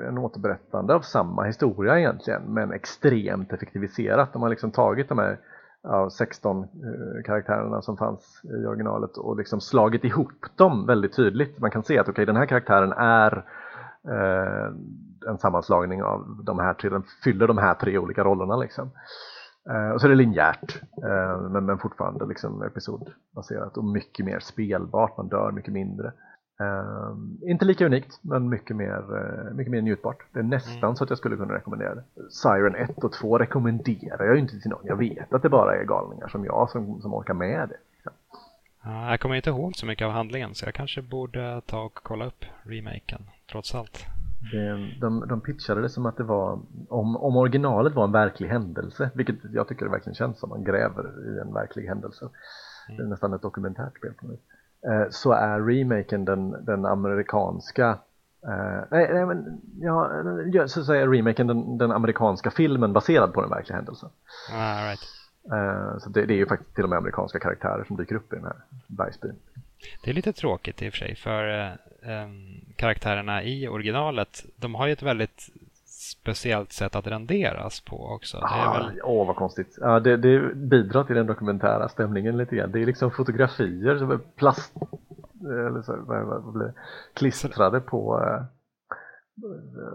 S2: en återberättande av samma historia egentligen men extremt effektiviserat. De har liksom tagit de här av 16 eh, karaktärerna som fanns i originalet och liksom slagit ihop dem väldigt tydligt. Man kan se att okay, den här karaktären är eh, en sammanslagning av de här tre, den fyller de här tre olika rollerna liksom. Eh, och så är det linjärt eh, men, men fortfarande liksom episodbaserat och mycket mer spelbart, man dör mycket mindre. Uh, inte lika unikt, men mycket mer, uh, mycket mer njutbart. Det är nästan mm. så att jag skulle kunna rekommendera det. Siren 1 och 2 rekommenderar jag inte till någon. Jag vet att det bara är galningar som jag som, som orkar med det. Ja.
S1: Ja, jag kommer inte ihåg så mycket av handlingen, så jag kanske borde ta och kolla upp remaken, trots allt.
S2: Det, de, de pitchade det som att det var, om, om originalet var en verklig händelse, vilket jag tycker det verkligen känns som, man gräver i en verklig händelse. Mm. Det är nästan ett dokumentärt spel på något Eh, så är remaken den, den amerikanska eh, nej, nej, men ja, så säger remaken den, den amerikanska filmen baserad på den verkliga händelsen.
S1: Ah, right.
S2: Eh, så det, det, är ju faktiskt till och med amerikanska karaktärer som dyker upp i den här bergsbyn.
S1: Det är lite tråkigt i och för sig för um, karaktärerna i originalet de har ju ett väldigt speciellt sätt att renderas på också.
S2: Det är väl... Åh, vad konstigt. Ja, det, det bidrar till den dokumentära stämningen lite grann. Det är liksom fotografier som är plast... Eller så, vad, blir det? Klistrade på eh,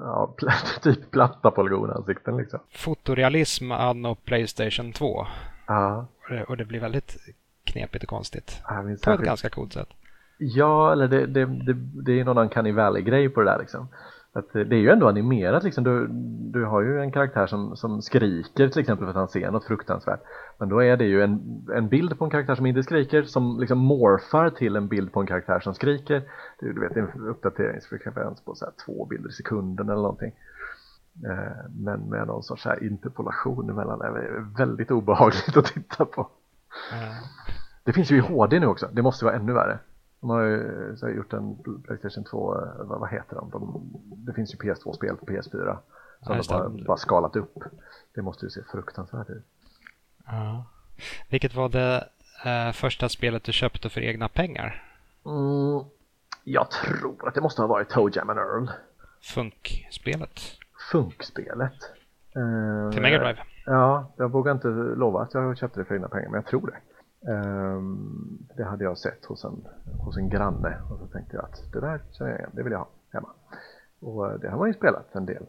S2: ja, [laughs] typ platta polygonansikten liksom.
S1: Fotorealism anno Playstation 2.
S2: Ja.
S1: Och det, och det blir väldigt knepigt och konstigt. Ja, på ett ganska coolt sätt.
S2: Ja, eller det, det, det, det är någon Uncanny Valley-grej på det där liksom. Att det är ju ändå animerat liksom. Du, du har ju en karaktär som, som skriker till exempel för att han ser något fruktansvärt. Men då är det ju en, en bild på en karaktär som inte skriker som liksom morfar till en bild på en karaktär som skriker. Du, du vet en uppdateringsfrekvens på så här två bilder i sekunden eller någonting. Eh, men med någon sorts här interpolation emellan är väldigt obehagligt [laughs] att titta på. Mm. Det finns ju i HD nu också, det måste vara ännu värre. De har ju så gjort en Playstation 2, vad, vad heter de? de? Det finns ju PS2-spel på PS4 som ja, de har bara skalat upp. Det måste ju se fruktansvärt ut.
S1: Ja. Vilket var det eh, första spelet du köpte för egna pengar?
S2: Mm, jag tror att det måste ha varit Toe Jam and Earl.
S1: Funkspelet?
S2: Funkspelet.
S1: Eh, Till Mega Drive?
S2: Ja, jag vågar inte lova att jag köpte det för egna pengar, men jag tror det. Um, det hade jag sett hos en, hos en granne och så tänkte jag att det där känner jag igen, det vill jag ha hemma. Och eh, det har man ju spelat en del.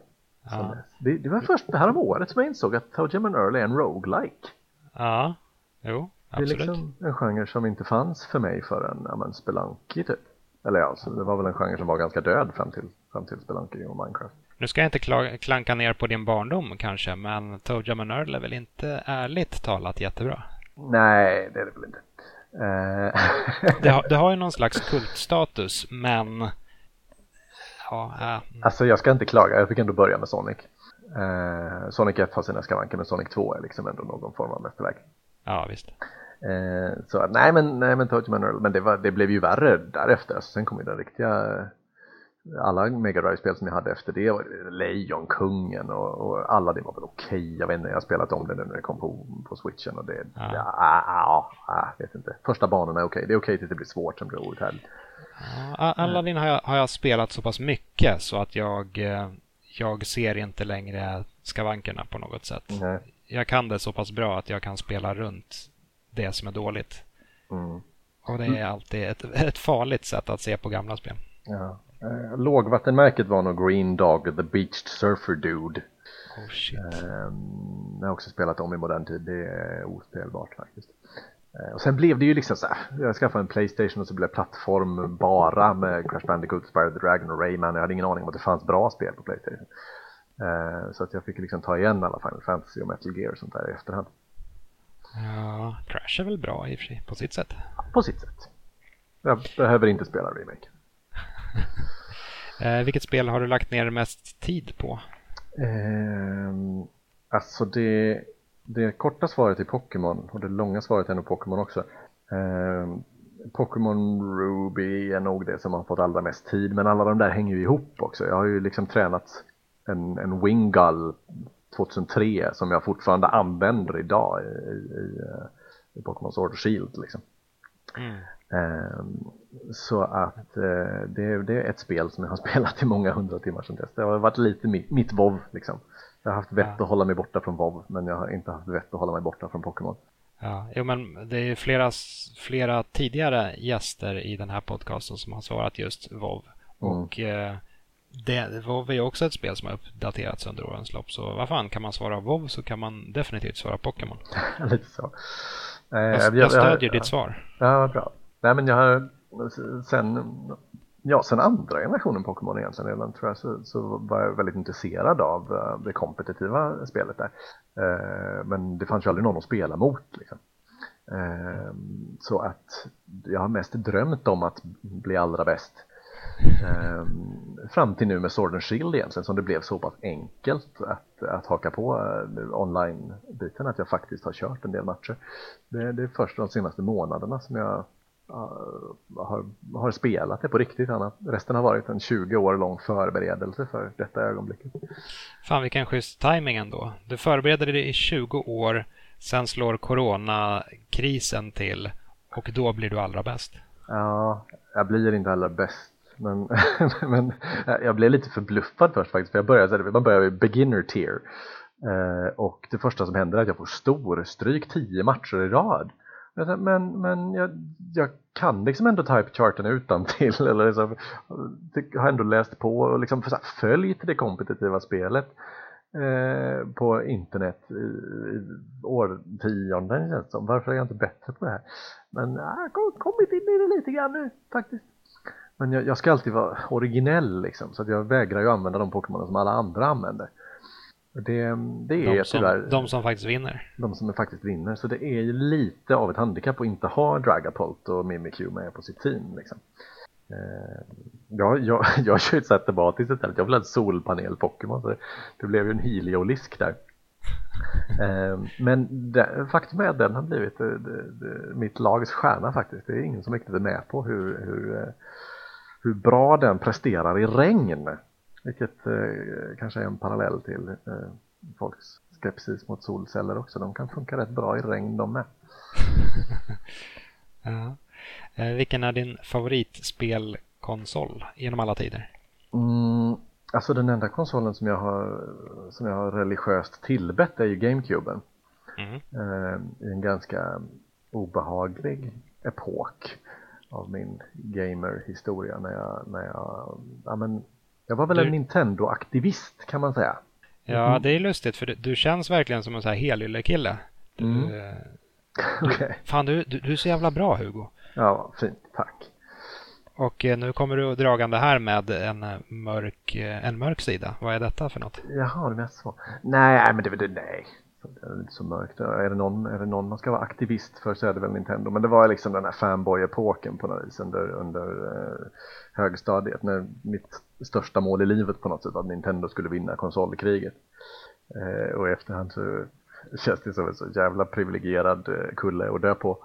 S2: Ja. Det, det, var först det här om året som jag insåg att Toe Jam Earl är en roguelike.
S1: Ja, jo, absolut.
S2: Det är liksom en genre som inte fanns för mig förrän, ja men Spelunky typ. Eller ja, så det var väl en genre som var ganska död fram till, fram till Spelunky och Minecraft.
S1: Nu ska jag inte klanka ner på din barndom kanske, men Toe Jam Earl är väl inte ärligt talat jättebra?
S2: Nej, det är det väl inte.
S1: Uh... [laughs] det, har, det har ju någon slags kultstatus, men... Ja,
S2: äh. Alltså jag ska inte klaga, jag fick ändå börja med Sonic. Uh, Sonic 1 har sina skavanker, men Sonic 2 är liksom ändå någon form av mästerverk.
S1: Ja, visst.
S2: Uh, så nej men, nej men Toadman men det, var, det blev ju värre därefter. Alltså, sen kom ju den riktiga alla Mega Drive-spel som jag hade efter det var Lejonkungen och, och alla det var väl okej. Okay. Jag vet inte, jag har spelat om det nu när det kom på, på switchen och det, ja, ja, ja, ja vet inte. Första banorna är okej, okay. det är okej okay tills det blir svårt, sen blir outhärdligt.
S1: Ja, Aladdin har jag, har jag spelat så pass mycket så att jag, eh, jag ser inte längre skavankerna på något sätt. Nej. Jag kan det så pass bra att jag kan spela runt det som är dåligt. Mm. Och det är alltid ett, ett farligt sätt att se på gamla spel.
S2: Ja. Eh, lågvattenmärket var nog Green Dog, The Beached Surfer Dude.
S1: Oh shit.
S2: Eh, jag har också spelat om i modern tid, det är ospelbart faktiskt. Eh, och sen blev det ju liksom så här, jag skaffade en Playstation och så blev det plattform bara med Crash Bandicoot, Spyro the Dragon och Rayman. Jag hade ingen aning om att det fanns bra spel på Playstation. Eh, så att jag fick liksom ta igen alla Final Fantasy och Metal Gear och sånt där i efterhand.
S1: Ja, Crash är väl bra i och för sig, på sitt sätt.
S2: På sitt sätt. Jag behöver inte spela remake. [laughs]
S1: eh, vilket spel har du lagt ner mest tid på?
S2: Eh, alltså det, det korta svaret är Pokémon och det långa svaret är nog Pokémon också. Eh, Pokémon Ruby är nog det som har fått allra mest tid men alla de där hänger ju ihop också. Jag har ju liksom tränat en, en Wingull 2003 som jag fortfarande använder idag i, i, i Pokémon Sword och Shield liksom. Mm. Um, så att uh, det, det, är ett spel som jag har [laughs] spelat i många hundra timmar sedan dess. Det har varit lite mitt, mitt WoW liksom. Jag har haft vett ja. att hålla mig borta från WoW men jag har inte haft vett att hålla mig borta från Pokémon.
S1: Ja, jo, men det är flera, flera tidigare gäster i den här podcasten som har svarat just WoW. Mm. Och eh, det, WoW är också ett spel som har uppdaterats under årens lopp. Så vad fan, kan man svara WoW så kan man definitivt svara Pokémon. [laughs]
S2: Lite så.
S1: Eh, jag, jag, stödjer jag, ditt svar.
S2: Ja, bra. Nej, men jag har sen, ja, sen andra generationen Pokémon egentligen redan tror jag så, så var jag väldigt intresserad av eh, det kompetitiva spelet där. Eh, men det fanns ju aldrig någon att spela mot. Liksom. Eh, så att jag har mest drömt om att bli allra bäst fram till nu med Sword and Shield egentligen som det blev så pass enkelt att, att haka på online-biten att jag faktiskt har kört en del matcher. Det, det är först de senaste månaderna som jag har, har spelat det på riktigt. Annat. Resten har varit en 20 år lång förberedelse för detta ögonblicket.
S1: Fan vilken schysst timing ändå. Du förberedde dig i 20 år, sen slår coronakrisen till och då blir du allra bäst.
S2: Ja, jag blir inte allra bäst men, [laughs] men jag blev lite förbluffad först faktiskt, för jag började, man börjar i beginner tier. Eh, och det första som händer är att jag får stor stryk tio matcher i rad. Alltså, men, men jag, jag kan liksom ändå typecharten utan till [laughs] eller liksom, har ändå läst på och liksom följt det kompetitiva spelet eh, på internet i, i årtionden känns det som. Varför är jag inte bättre på det här? Men ah, jag har kommit in i det lite grann nu faktiskt. Men jag, jag, ska alltid vara originell liksom, så att jag vägrar ju använda de Pokémon som alla andra använder. Det, det är
S1: de som, tyvärr, de som faktiskt vinner.
S2: De som faktiskt vinner. Så det är ju lite av ett handikapp att inte ha Dragapult och Mimikyu med på sitt team. Liksom. Eh, jag, jag, [laughs] kör ett Zetabatis istället. Jag vill ha en solpanel-Pokémon. Det, det blev ju en Heliolisk där. [laughs] Eh, men det, faktum är att den har blivit det, det, mitt lags stjärna faktiskt. Det är ingen som riktigt är med på hur, hur eh, hur bra den presterar i regn. Vilket eh, kanske är en parallell till eh, folks skepsis mot solceller också. De kan funka rätt bra i regn de med. [laughs]
S1: ja. eh, vilken är din favoritspelkonsol genom alla tider?
S2: Mm, alltså den enda konsolen som jag har, som jag har religiöst tillbett är ju GameCuben. Mm. Eh, I en ganska obehaglig epok av min gamer-historia när jag, när jag, ja men, jag var väl du... en Nintendo-aktivist kan man säga.
S1: Ja, mm. det är lustigt för du, du känns verkligen som en sån här helylle-kille. Mm. Eh, [laughs] okay. Fan, du, du, du är så jävla bra Hugo.
S2: Ja, fint, tack.
S1: Och eh, nu kommer du dragande här med en mörk, eh, en mörk sida. Vad är detta för något?
S2: Jaha, det mest så. Nej, men det, det nej. Det är inte så mörkt. Är det, någon, är det någon man ska vara aktivist för så är det väl Nintendo. Men det var liksom den här fanboy-epoken på något vis under, under eh, högstadiet. När mitt största mål i livet på något sätt var att Nintendo skulle vinna konsolkriget. Eh, och i efterhand så känns det som en så jävla privilegierad eh, kulle att dö på.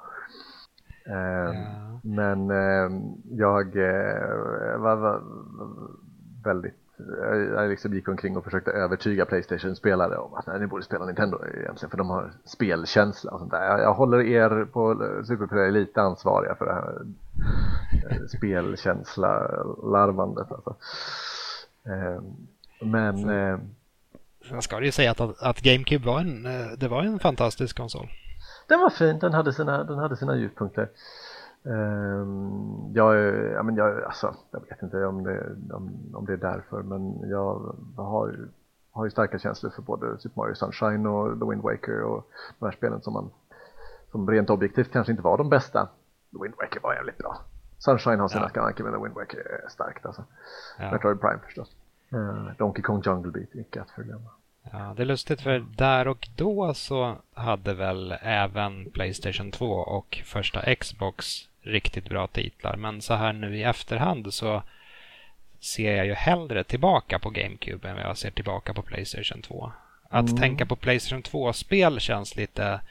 S2: Eh, ja. Men eh, jag eh, var, var väldigt jag liksom gick omkring och försökte övertyga Playstation-spelare om att nej, ni borde spela Nintendo egentligen för de har spelkänsla och sånt där. Jag, jag håller er på Superplay lite ansvariga för det här eh, [laughs] spelkänsla-larvandet. Alltså. Eh, men...
S1: Eh, Sen ska det ju säga att, att GameCube var en, det var en fantastisk konsol.
S2: Den var fin, den hade sina, den hade sina ljuspunkter. Um, jag, ja, men jag, alltså, jag vet inte om det, om, om det är därför men jag har, har ju starka känslor för både Super Mario Sunshine och The Wind Waker och de här spelen som man som rent objektivt kanske inte var de bästa. The Wind Waker var jävligt bra. Sunshine har sina ja. skavanker men The Wind Waker är starkt alltså. Ja. Metroid Prime förstås. Uh, Donkey Kong Jungle Beat, icke att förglömma.
S1: Ja, det är lustigt för där och då så hade väl även Playstation 2 och första Xbox riktigt bra titlar. Men så här nu i efterhand så ser jag ju hellre tillbaka på GameCube än jag ser tillbaka på Playstation 2. Att mm. tänka på Playstation 2-spel känns lite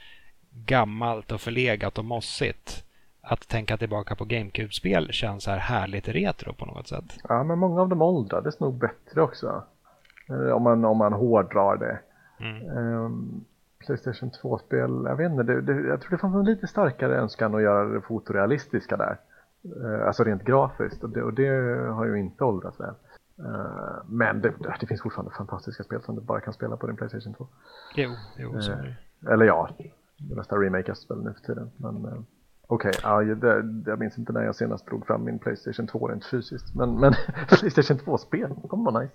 S1: gammalt och förlegat och mossigt. Att tänka tillbaka på GameCube-spel känns här härligt retro på något sätt.
S2: Ja, men många av dem åldrades nog bättre också. Eh, om man, om man hårdrar det. Mm. Um, Playstation 2-spel, jag vet inte, det, det, jag tror det fanns en lite starkare önskan att göra det fotorealistiska där. Uh, alltså rent grafiskt och det, och det har ju inte åldrats väl. Uh, men det, det, finns fortfarande fantastiska spel som du bara kan spela på din Playstation 2.
S1: Jo, jo så uh,
S2: Eller ja, det mesta remakas spel nu för tiden. Men uh, okej, okay, ja, jag minns inte när jag senast drog fram min Playstation 2 rent fysiskt. Men, men [laughs] Playstation 2-spel, de var nice.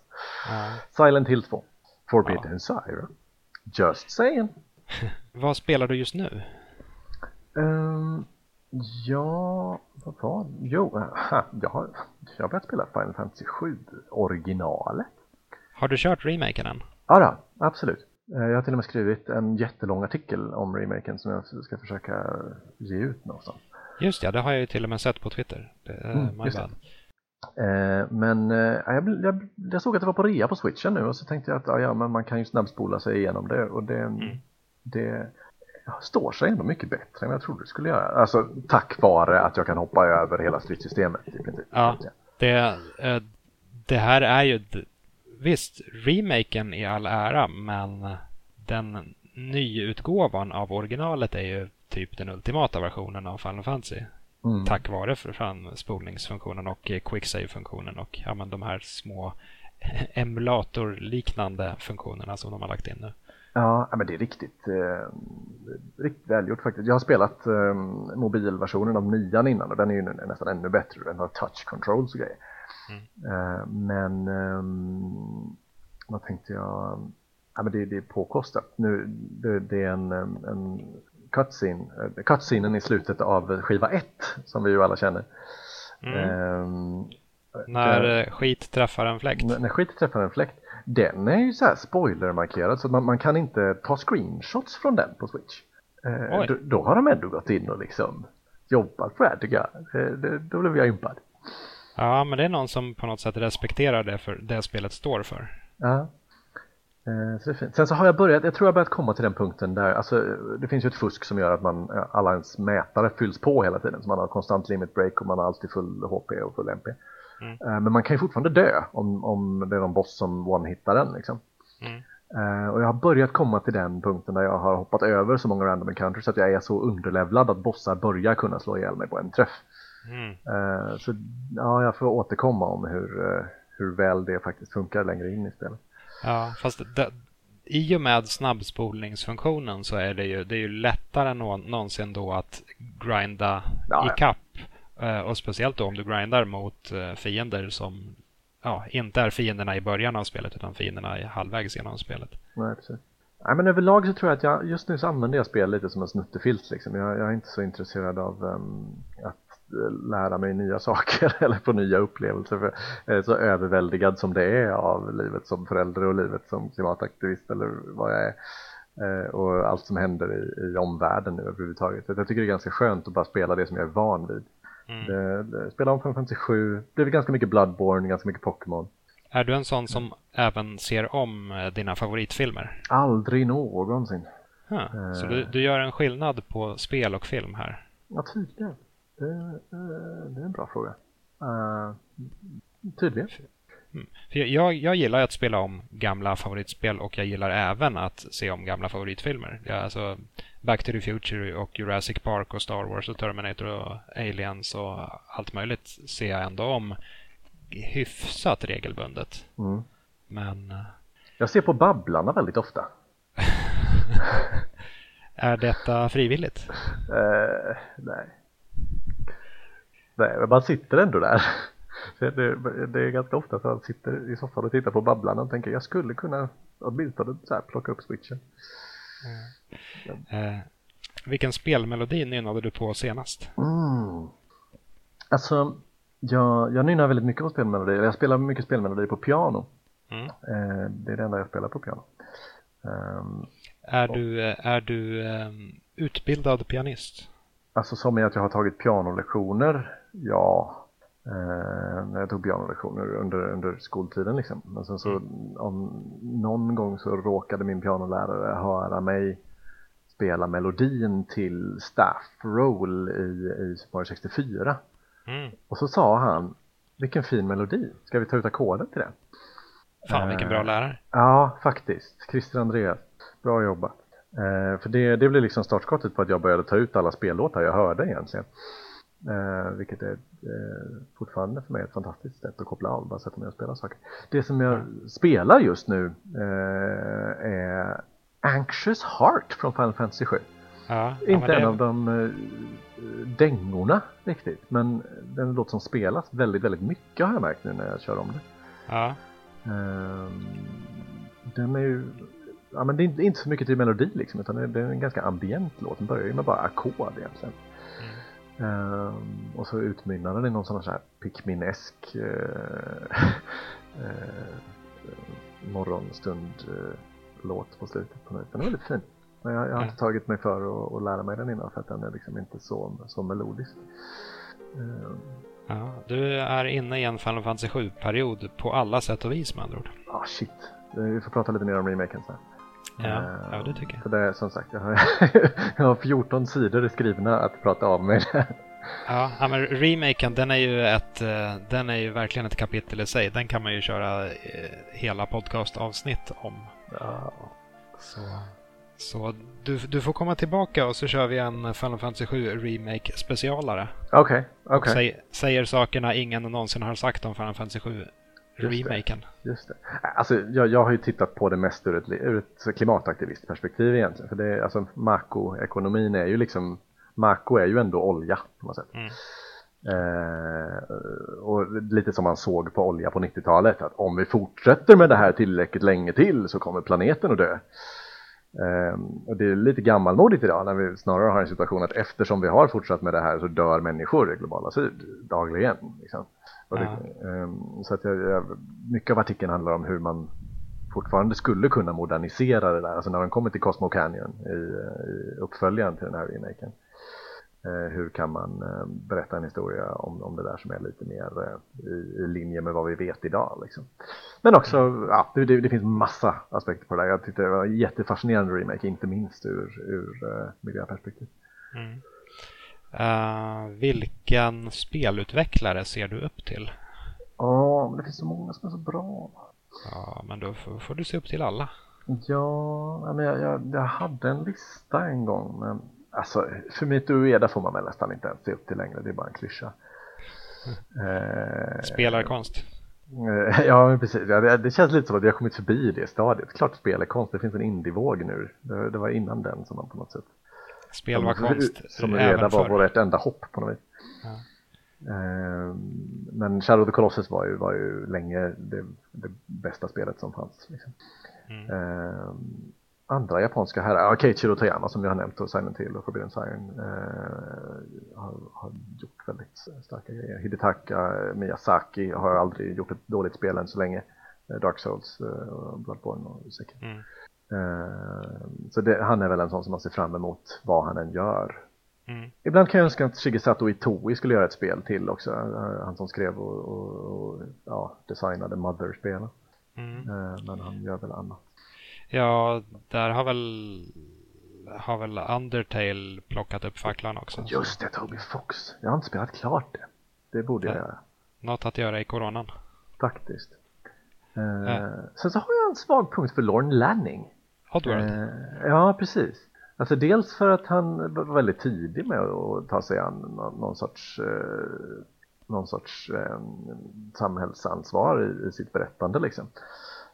S2: Silent Hill 2, Forbidden ja. Syra. Just saying. [laughs]
S1: vad spelar du just nu?
S2: Um, ja, vad var det? Jo, aha, [laughs] jag har, jag har börjat spela Final Fantasy 7 originalet.
S1: Har du kört remaken än?
S2: Ja, då, absolut. Eh, jag har till och med skrivit en jättelång artikel om remaken som jag ska försöka ge ut någonstans.
S1: Just ja, det har jag ju till och med sett på Twitter. Mm, bad.
S2: Eh, men eh, jag, jag, jag, såg att det var på rea på switchen nu och så tänkte jag att ja, men man kan ju snabbspola sig igenom det och det, mm. det står sig ändå mycket bättre än jag trodde det skulle göra. Alltså tack vare att jag kan hoppa över hela stridssystemet i princip.
S1: Ja, det, eh, det här är ju visst, remaken i all ära, men den nyutgåvan av originalet är ju typ den ultimata versionen av Final Fantasy. Mm. Tack vare för spolningsfunktionen och quicksave-funktionen och ja, men de här små [laughs] emulatorliknande funktionerna som de har lagt in nu.
S2: Ja, men det är riktigt, eh, riktigt välgjort faktiskt. Jag har spelat eh, mobilversionen av nian innan och den är ju nästan ännu bättre. Den har touch controls och grejer. Mm. Eh, men eh, vad tänkte jag? Ja, men det, det är påkostat. Nu, det, det är en, en cutscene, eh, cutscenen i slutet av skiva 1 som vi ju alla känner. Mm.
S1: Um, när där, skit träffar en fläkt.
S2: När, när skit träffar en fläkt. Den är ju så här spoilermarkerad så man, man kan inte ta screenshots från den på Switch. Eh, då, då, har de ändå gått in och liksom jobbat på det här tycker jag. Eh, det, då blev jag impad.
S1: Ja, men det är någon som på något sätt respekterar det för det spelet står för.
S2: Ja. Eh, så. Sen så har jag börjat, jag tror jag börjat komma till den punkten där, alltså det finns ju ett fusk som gör att man, alla ens mätare fylls på hela tiden. Så man har konstant limit break och man har alltid full HP och full MP. Mm. Eh, men man kan ju fortfarande dö om, om det är någon boss som one-hittar den liksom. Mm. Uh, och jag har börjat komma till den punkten där jag har hoppat över så många random encounters att jag är så underlevlad att bossar börjar kunna slå ihjäl mig på en träff. Mm. Så ja, jag får återkomma om hur, hur väl det faktiskt funkar längre in i spelet.
S1: Ja, fast det, i och med snabbspolningsfunktionen så är det ju, det är ju lättare än någonsin då att grinda ja, ikapp. Ja. Och speciellt då om du grindar mot fiender som ja, inte är fienderna i början av spelet utan fienderna i halvvägs genom spelet.
S2: Nej, precis. Nej, men överlag så tror jag att jag just nu så använder jag spel lite som en snuttefilt liksom. Jag, jag är inte så intresserad av um, att lära mig nya saker [laughs] eller få nya upplevelser. För jag är så överväldigad som det är av livet som förälder och livet som klimataktivist eller vad jag är. Uh, och allt som händer i, i omvärlden nu överhuvudtaget. Jag tycker det är ganska skönt att bara spela det som jag är van vid. Mm. Det, det, spelade om 557, det blev ganska mycket Bloodborne, ganska mycket Pokémon.
S1: Är du en sån som även ser om eh, dina favoritfilmer?
S2: Aldrig någonsin.
S1: Huh. Uh, så du, du, gör en skillnad på spel och film här?
S2: Ja, tydligen. Det, det är en bra fråga. Uh, tydligen.
S1: Mm. För jag, jag gillar att spela om gamla favoritspel och jag gillar även att se om gamla favoritfilmer. Jag, alltså, Back to the Future och Jurassic Park och Star Wars och Terminator och Aliens och allt möjligt ser jag ändå om hyfsat regelbundet. Mm. Men... Eh,
S2: jag ser på Babblarna väldigt ofta. [laughs]
S1: är detta frivilligt?
S2: Uh, nej. Nej, men man sitter ändå där. [laughs] Det, det, är ganska ofta så att man sitter i soffan och tittar på Babblarna och tänker jag skulle kunna åtminstone så här plocka upp switchen.
S1: Mm. Eh, vilken spelmelodi nynnade du på senast?
S2: Mm. Alltså, jag, jag nynnar väldigt mycket på spelmelodier. Jag spelar mycket spelmelodier på piano. Mm. Eh, det är det enda jag spelar på piano.
S1: Um, är, och, du, är du um, utbildad pianist?
S2: Alltså som i att jag har tagit pianolektioner? Ja. eh, när jag tog pianolektioner under, under skoltiden liksom. Men sen så mm. om, någon gång så råkade min pianolärare höra mig spela melodin till Staff Roll i, i Super Mario 64. Mm. Och så sa han, vilken fin melodi, ska vi ta ut ackorden till det?
S1: Fan vilken bra lärare.
S2: Ja, faktiskt. Christer Andreas, bra jobbat. Eh, för det, det blev liksom startskottet på att jag började ta ut alla spellåtar jag hörde egentligen. Eh, vilket är eh, fortfarande för mig ett fantastiskt sätt att koppla av, bara sätta mig och spela saker. Det som jag spelar just nu eh, är Anxious Heart från Final Fantasy 7. Ja, Inte det... en av de uh, dängorna riktigt, men den låt som spelas väldigt, väldigt mycket har jag märkt nu när jag kör om det. Ja. Uh, den är ju, ja men det är inte så mycket till melodi liksom, utan det är en ganska ambient låt. Den börjar ju med bara ackord egentligen. Mm. Uh, och så utmynnar den i någon sån här Pikminesk [laughs] uh, morgonstund låt på slutet på Den är väldigt fin. Men jag, jag har inte tagit mig för att, att lära mig den innan för att den är liksom inte så, så melodisk.
S1: Uh, ja, du är inne i en Final Fantasy 7-period på alla sätt och vis med andra ord.
S2: Ah shit, vi får prata lite mer om remaken sen.
S1: Ja, ja det tycker jag.
S2: För det är som sagt, jag har, [laughs] jag har 14 sidor skrivna att prata av mig.
S1: Ja, men remaken den är ju ett, eh, den är ju verkligen ett kapitel i sig. Den kan man ju köra eh, hela podcastavsnitt om. Ja. Så, så du, du får komma tillbaka och så kör vi en Final Fantasy 7 Remake specialare.
S2: Okej, okay, okej. Okay.
S1: Säg, säger sakerna ingen någonsin har sagt om Final Fantasy 7 remaken.
S2: Just det. Alltså, jag, jag har ju tittat på det mest ur ett, ur ett klimataktivistperspektiv egentligen. För det, alltså, Mako-ekonomin är ju liksom Mako är ju ändå olja på något sätt. Mm. Eh, och lite som man såg på olja på 90-talet att om vi fortsätter med det här tillräckligt länge till så kommer planeten att dö. Eh, och det är lite gammalmodigt idag när vi snarare har en situation att eftersom vi har fortsatt med det här så dör människor i globala syd dagligen. Liksom. Det, eh, så att jag, jag, mycket av artikeln handlar om hur man fortfarande skulle kunna modernisera det där, alltså när de kommer till Cosmo Canyon i, i uppföljaren till den här remaken. Eh, hur kan man eh, berätta en historia om, om det där som är lite mer eh, i, i linje med vad vi vet idag. Liksom. Men också, ja, det, det, finns massa aspekter på det där. Jag tyckte det var en jättefascinerande remake, inte minst ur, ur uh, miljöperspektiv. Mm.
S1: Uh, vilken spelutvecklare ser du upp till?
S2: Ja, men det finns så många som är så bra.
S1: Ja, men då får, får du se upp till alla.
S2: Ja, men jag, jag, jag hade en lista en gång, men Alltså, för mitt Ueda får man väl nästan inte ens se upp till längre, det är bara en klyscha.
S1: Mm. Spelarkonst.
S2: Eh, [laughs] ja, men precis. Ja, det, det, känns lite som att har kommit förbi det stadiet. Klart spelarkonst, det finns en indievåg nu. Det, det, var innan den som man på något sätt...
S1: Spel var konst.
S2: Som redan var vårt enda hopp på något vis. Ja. Eh, men Shadow of the Colossus var ju, var ju länge det, det bästa spelet som fanns. Liksom. Mm. Eh, andra japanska herrar, Keiichiro Toyama som jag har nämnt och Silent Hill och Forbidden Siren eh, har, har, gjort väldigt starka grejer. Hidetaka Miyazaki har aldrig gjort ett dåligt spel än så länge. Eh, Dark Souls, eh, Bloodborne och Sekiro. Mm. Eh, så det, han är väl en sån som man ser fram emot vad han än gör. Mm. Ibland kan jag önska att Shigesato Itoi skulle göra ett spel till också. Han som skrev och, och, och ja, designade Mother-spelen. Mm. Eh, men han gör väl annat.
S1: Ja, där har väl har väl Undertale plockat upp facklan också.
S2: Just det, Toby Fox. Jag har inte spelat klart det. Det borde jag göra.
S1: Något att göra i coronan.
S2: Faktiskt. Eh, äh. Sen så har jag en svag punkt för Lorne Lanning.
S1: Oddworld? Eh,
S2: ja, precis. Alltså dels för att han var väldigt tidig med att ta sig an någon, sorts, eh, någon sorts eh, samhällsansvar i, sitt berättande liksom.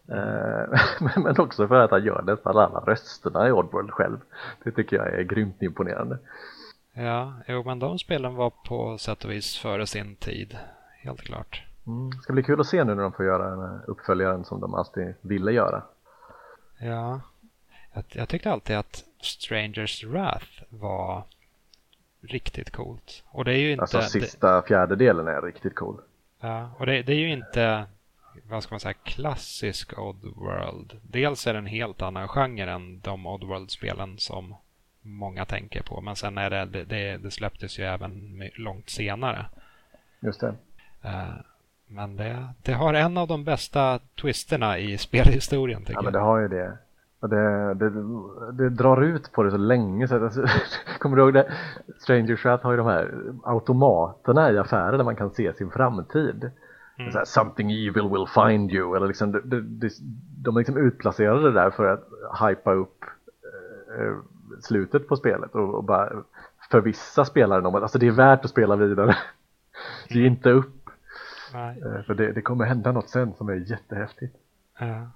S2: [laughs] Men också för att han gör nästan alla rösterna i Oddworld själv. Det tycker jag är grymt imponerande.
S1: Ja, jo, men de spelen var på sätt och vis före sin tid, helt klart.
S2: Mm. Det ska bli kul att se nu när de får göra den uppföljaren som de alltid ville göra.
S1: Ja, jag, tyckte alltid att Strangers Wrath var riktigt coolt. Och det är ju inte...
S2: Alltså sista det... fjärdedelen är riktigt cool.
S1: Ja, och det, det är ju inte vad ska man säga, klassisk Oddworld. Dels är det en helt annan genre än de Oddworld-spelen som många tänker på. Men sen är det, det, det släpptes ju även långt senare.
S2: Just det.
S1: Men det, det har en av de bästa twisterna i [laughs] spelhistorien. Tycker
S2: ja, men det har ju det. Det, det, det, drar ut på det så länge. Så alltså, [laughs] kommer du ihåg det? Stranger Chat har ju de här automaterna i affärer där man kan se sin framtid. Mm. Så här, Something evil will find you. Eller liksom, de, de, de är liksom utplacerade där för att hypa upp eh, slutet på spelet och, och bara förvissa spelaren om att alltså, det är värt att spela vidare. [laughs] Ge mm. inte upp. Nej. Eh, för det, det, kommer hända något sen som är jättehäftigt.
S1: Ja.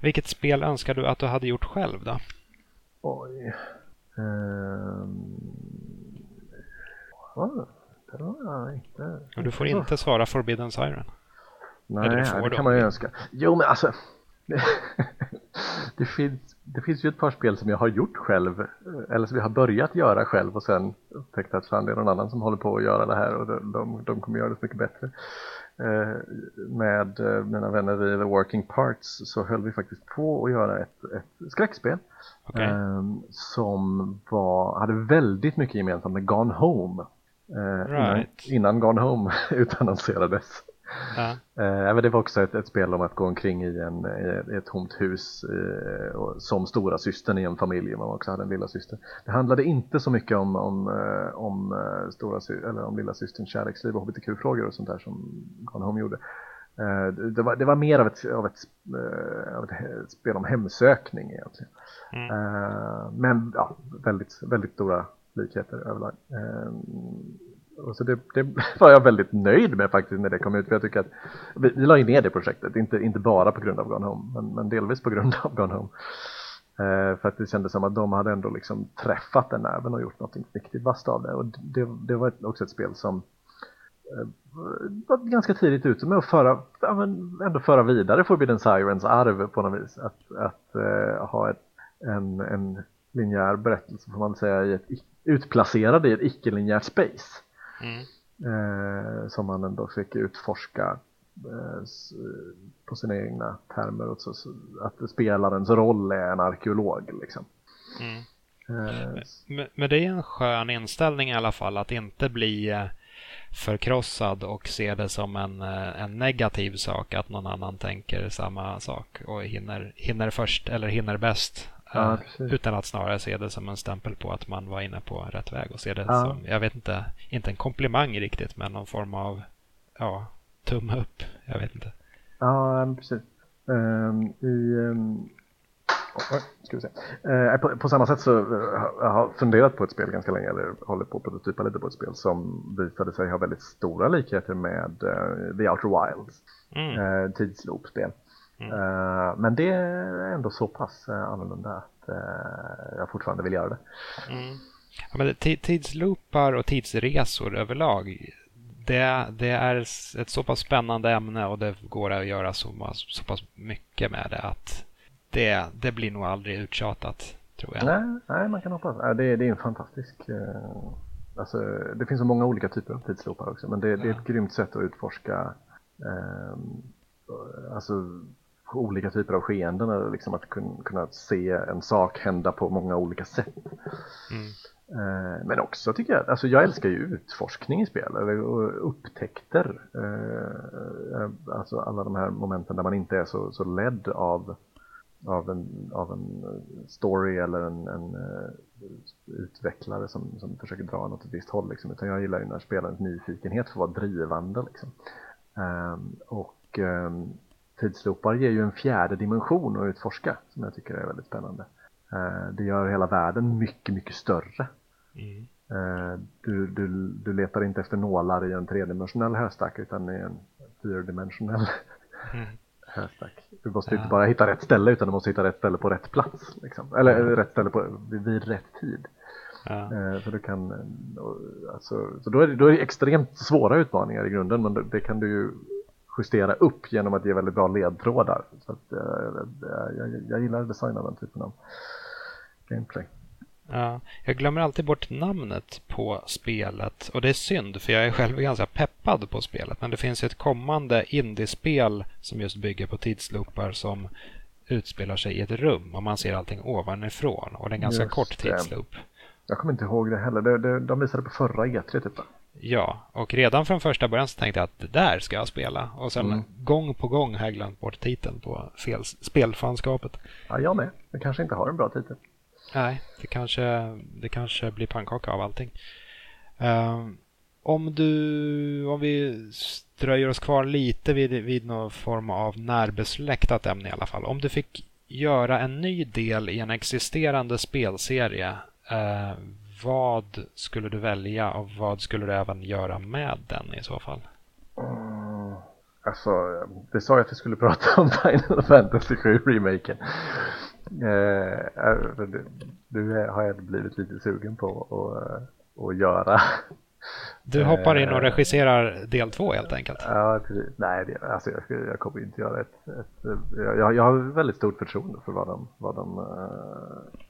S1: Vilket spel önskar du att du hade gjort själv då?
S2: Oj. Um... Oh, det var inte...
S1: Och du får inte svara Forbidden Siren.
S2: Nej, det, det kan man ju önska. Jo, men alltså. [laughs] det, finns, det finns ju ett par spel som jag har gjort själv. Eller som jag har börjat göra själv och sen upptäckt att fan, det är någon annan som håller på att göra det här och de, de, de kommer göra det så mycket bättre. Eh, med eh, mina vänner i The Working Parts så höll vi faktiskt på att göra ett, ett skräckspel okay. Ehm, som var, hade väldigt mycket gemensamt med Gone Home eh, right. innan, innan Gone Home [laughs] utannonserades. Ja. Eh, det var också ett, ett, spel om att gå omkring i, en, i ett tomt hus eh, och, som stora systern i en familj. Man också hade en lilla syster. Det handlade inte så mycket om, om, eh, om, eh, stora, eller om lilla systerns kärleksliv och hbtq-frågor och sånt där som Gone Home gjorde. Eh, det, var, det var mer av ett, av ett, av ett spel om hemsökning egentligen. Mm. Men ja, väldigt, väldigt stora likheter överlag. Och så det, det, [laughs] var jag väldigt nöjd med faktiskt när det kom ut. För jag tycker att vi, vi la ju ner det projektet, inte, inte bara på grund av Gone Home, men, men delvis på grund [laughs] av Gone Home. Eh, för att det kändes som att de hade ändå liksom träffat den även och gjort något riktigt vasst av det. Och det, det var också ett spel som eh, var ganska tidigt ute med att föra, ja, ändå föra vidare Forbidden Sirens arv på något vis. Att, att eh, ha ett, en, en linjär berättelse får man säga i ett, utplacerad i ett icke-linjärt space. Mm. Eh, som man ändå fick utforska eh, på sina egna termer. Så, så, att spelarens roll är en arkeolog. Liksom.
S1: Mm. Eh, men, men, det är en skön inställning i alla fall att inte bli eh, förkrossad och se det som en, eh, en negativ sak att någon annan tänker samma sak och hinner, hinner först eller hinner bäst Ja, eh, utan att snarare se det som en stämpel på att man var inne på rätt väg och se det ja. som, jag vet inte, inte en komplimang riktigt men någon form av, ja, tumme upp. Jag vet inte.
S2: Ja, precis. Um, I, um. Uh, på, på, samma sätt så uh, jag har funderat på ett spel ganska länge, eller håller på att prototypa lite på ett spel som visade sig ha väldigt stora likheter med uh, The Outer Wilds. Mm. Uh, tidsloopspel. Mm. Uh, men det är ändå så pass uh, annorlunda att uh, jag fortfarande vill göra det.
S1: Mm. Ja, men tidsloopar och tidsresor överlag det, det, är ett så pass spännande ämne och det går att göra så, så pass mycket med det att det, det blir nog aldrig uttjatat tror jag.
S2: Nej, nej man kan hoppas. Det, det är en fantastisk Alltså, det finns så många olika typer av tidsloopar också men det, det är ett grymt sätt att utforska eh, alltså olika typer av skeenden, liksom att kunna se en sak hända på många olika sätt. Mm. Eh, men också tycker jag, alltså jag älskar ju utforskning i spel, eller upptäckter. Eh, eh, alltså alla de här momenten där man inte är så, så ledd av, av, en, av en story eller en, en utvecklare som, som försöker dra något åt ett visst håll. Liksom. Utan jag gillar ju när spelarens nyfikenhet får vara drivande. Liksom. Och tidsloopar ger ju en fjärde dimension att utforska som jag tycker är väldigt spännande. Eh, det gör hela världen mycket, mycket större. Mm. Eh, du, du, du letar inte efter nålar i en tredimensionell höstack utan i en fyrdimensionell mm. [laughs] höstack. Du måste ja. inte bara hitta rätt ställe utan du måste hitta rätt ställe på rätt plats. Liksom. Eller mm. rätt ställe på, vid, rätt tid. Ja. Eh, så, du kan, alltså, så då, är det, då är det extremt svåra utmaningar i grunden men det kan du ju justera upp genom att ge väldigt bra ledtrådar. Så att, eh, jag, jag gillar att designa den typen av gameplay.
S1: Ja, jag glömmer alltid bort namnet på spelet och det är synd för jag är själv ganska peppad på spelet. Men det finns ett kommande indiespel som just bygger på tidsloopar som utspelar sig i ett rum och man ser allting ovanifrån och det är en ganska just kort tidsloop.
S2: Jag kommer inte ihåg det heller. De, de, de visade på förra E3 typ
S1: Ja, och redan från första början så tänkte jag att det där ska jag spela. Och sen mm. gång på gång har jag glömt bort titeln på fel, spelfanskapet.
S2: Ja, jag med. Det kanske inte har en bra titel.
S1: Nej, det kanske, det kanske blir pannkaka av allting. Uh, om du, om vi dröjer oss kvar lite vid, vid någon form av närbesläktat ämne i alla fall. Om du fick göra en ny del i en existerande spelserie, uh, vad skulle du välja och vad skulle du även göra med den i så fall?
S2: Mm, alltså, vi sa ju att vi skulle [laughs] prata om Final Fantasy 7 remaken. Eh, nu har jag blivit lite sugen på att, att göra.
S1: Du hoppar in och eh, regisserar del två helt enkelt?
S2: Ja, precis. Nej, det, alltså jag, jag kommer inte göra ett... ett jag, jag har väldigt stort förtroende för vad de, vad de uh,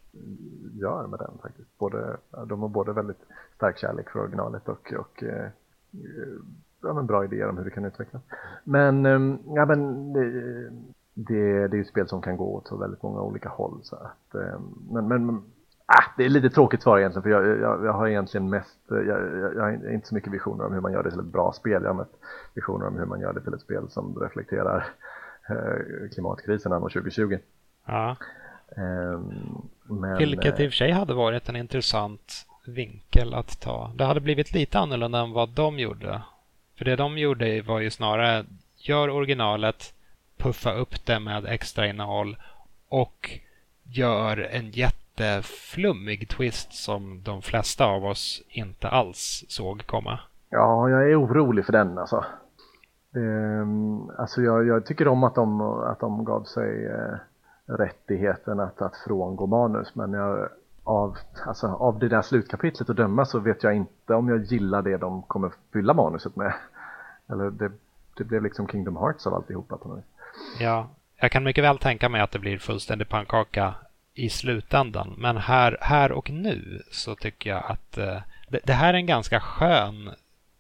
S2: gör med den faktiskt. Både, de har både väldigt stark kärlek för originalet och, och eh, ja, men bra idéer om hur det kan utvecklas. Men, ehm, ja, men det, det, det är ett spel som kan gå åt så väldigt många olika håll. Så att, ehm, men, men äh, det är lite tråkigt svar egentligen för jag, jag, jag har egentligen mest, eh, jag, jag, jag, har inte så mycket visioner om hur man gör det till ett bra spel. Jag har mest visioner om hur man gör det till ett spel som reflekterar eh, klimatkrisen anno 2020.
S1: Ja. Um, men, Vilket i och för sig hade varit en intressant vinkel att ta. Det hade blivit lite annorlunda än vad de gjorde. För det de gjorde var ju snarare gör originalet, puffa upp det med extra innehåll och gör en jätte jätteflummig twist som de flesta av oss inte alls såg komma.
S2: Ja, jag är orolig för den alltså. Um, alltså jag, jag, tycker om att de, att de gav sig uh, rättigheten att, att frångå manus men jag, av, alltså, av det där slutkapitlet att döma så vet jag inte om jag gillar det de kommer fylla manuset med. Eller det, det blev liksom Kingdom Hearts av alltihopa på något
S1: Ja, jag kan mycket väl tänka mig att det blir fullständig pannkaka i slutändan. Men här, här och nu så tycker jag att eh, det, det, här är en ganska skön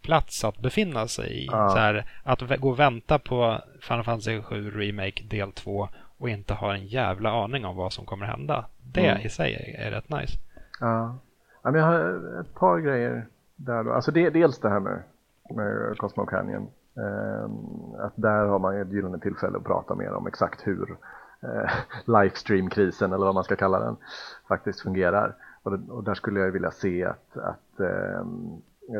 S1: plats att befinna sig i. Ja. Så här, att gå och vänta på Final Fantasy 7 Remake del 2 och inte ha en jävla aning om vad som kommer hända. Det mm. i sig är, är rätt nice.
S2: Ja. ja men jag har ett par grejer där då. Alltså det, dels det här med, med Cosmo Canyon. Um, att där har man ett gyllene tillfälle att prata mer om exakt hur eh, [laughs] livestreamkrisen eller vad man ska kalla den faktiskt fungerar. Och, det, och där skulle jag vilja se att, att eh,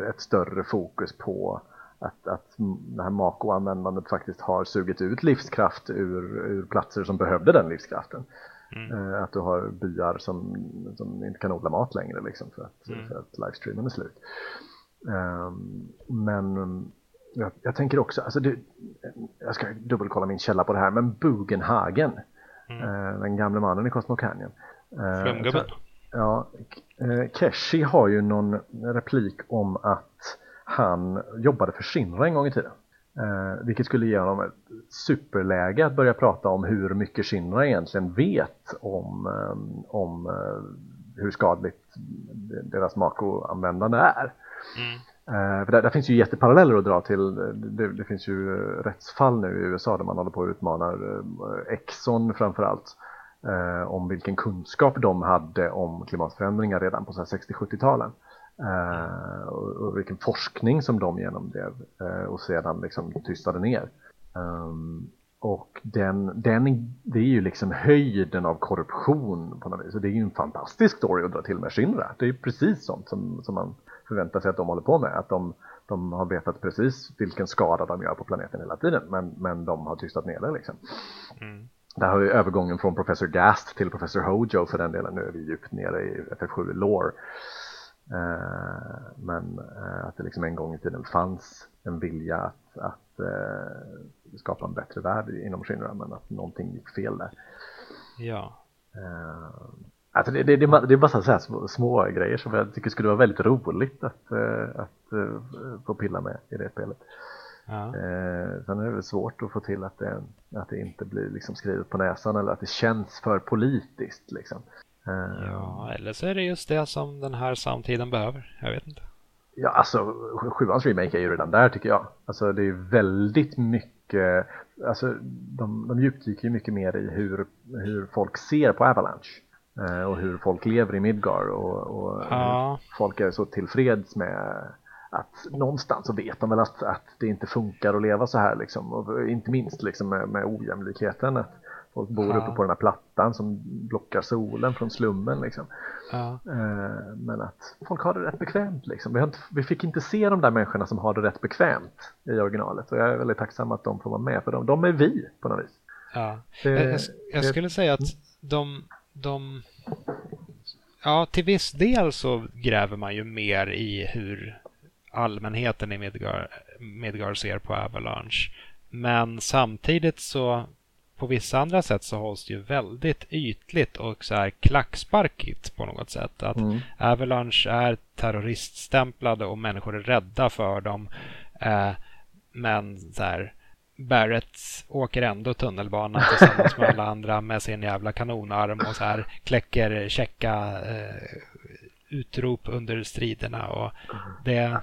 S2: ett större fokus på att, att det här Mako-användandet faktiskt har sugit ut livskraft ur, ur platser som behövde den livskraften. Mm. Eh, att du har byar som, som inte kan odla mat längre liksom för att, mm. för att livestreamen är slut. Um, men jag, jag, tänker också, alltså det, jag ska dubbelkolla min källa på det här, men Bugenhagen, mm. eh, den gamle mannen i Cosmo Canyon.
S1: Eh, Flumgubben.
S2: Ja, eh, Keshi har ju någon replik om att han jobbade för Shinra en gång i tiden. Eh, vilket skulle ge honom ett superläge att börja prata om hur mycket Shinra egentligen vet om, eh, om eh, hur skadligt deras Mako-användande är. Mm. Eh, för där, där, finns ju jätteparalleller att dra till. Det, det, finns ju rättsfall nu i USA där man håller på att utmana eh, Exxon framförallt. Eh, om vilken kunskap de hade om klimatförändringar redan på 60-70-talen. Eh, och, och, vilken forskning som de genomdrev eh, och sedan liksom tystade ner. Um, och den, den, det är ju liksom höjden av korruption på något vis. Så det är ju en fantastisk story att dra till med Shinra. Det är ju precis sånt som, som man förväntar sig att de håller på med. Att de, de har vetat precis vilken skada de gör på planeten hela tiden men, men de har tystat ner det liksom. Mm. Där har vi övergången från Professor Gast till Professor Hojo för den delen. Nu är vi djupt nere i FF7 lore. Uh, men uh, att det liksom en gång i tiden fanns en vilja att, att uh, skapa en bättre värld inom Shinra men att någonting gick fel där.
S1: Ja.
S2: Alltså det, det, det, det är bara så här små, små, grejer som jag tycker skulle vara väldigt roligt att, att få pilla med i det spelet. Ja. Sen är det svårt att få till att det, att det inte blir liksom skrivet på näsan eller att det känns för politiskt. Liksom.
S1: Ja, eller så är det just det som den här samtiden behöver. Jag vet inte.
S2: Ja, alltså sjuans remake är ju redan där tycker jag. Alltså det är väldigt mycket, alltså de, de djupdyker ju mycket mer i hur, hur folk ser på Avalanche. Eh, och hur folk lever i Midgar och, och ja. folk är så tillfreds med att någonstans så vet de väl att, att det inte funkar att leva så här liksom. Och inte minst liksom med, med ojämlikheten. Att folk bor ja. uppe på den här plattan som blockar solen från slummen liksom. Ja. Eh, men att folk har det rätt bekvämt liksom. Vi, inte, vi, fick inte se de där människorna som har det rätt bekvämt i originalet. Och jag är väldigt tacksam att de får vara med för de, de är vi på något vis.
S1: Ja. Det, jag, jag skulle säga att de, de Ja, till viss del så gräver man ju mer i hur allmänheten i Midgar, Midgar ser på Avalanche. Men samtidigt så på vissa andra sätt så hålls det ju väldigt ytligt och så här klacksparkigt på något sätt. Att mm. Avalanche är terroriststämplade och människor är rädda för dem. Eh, men så här, Barrett åker ändå tunnelbana tillsammans med alla andra med sin jävla kanonarm och så här kläcker checka eh, utrop under striderna. Och det,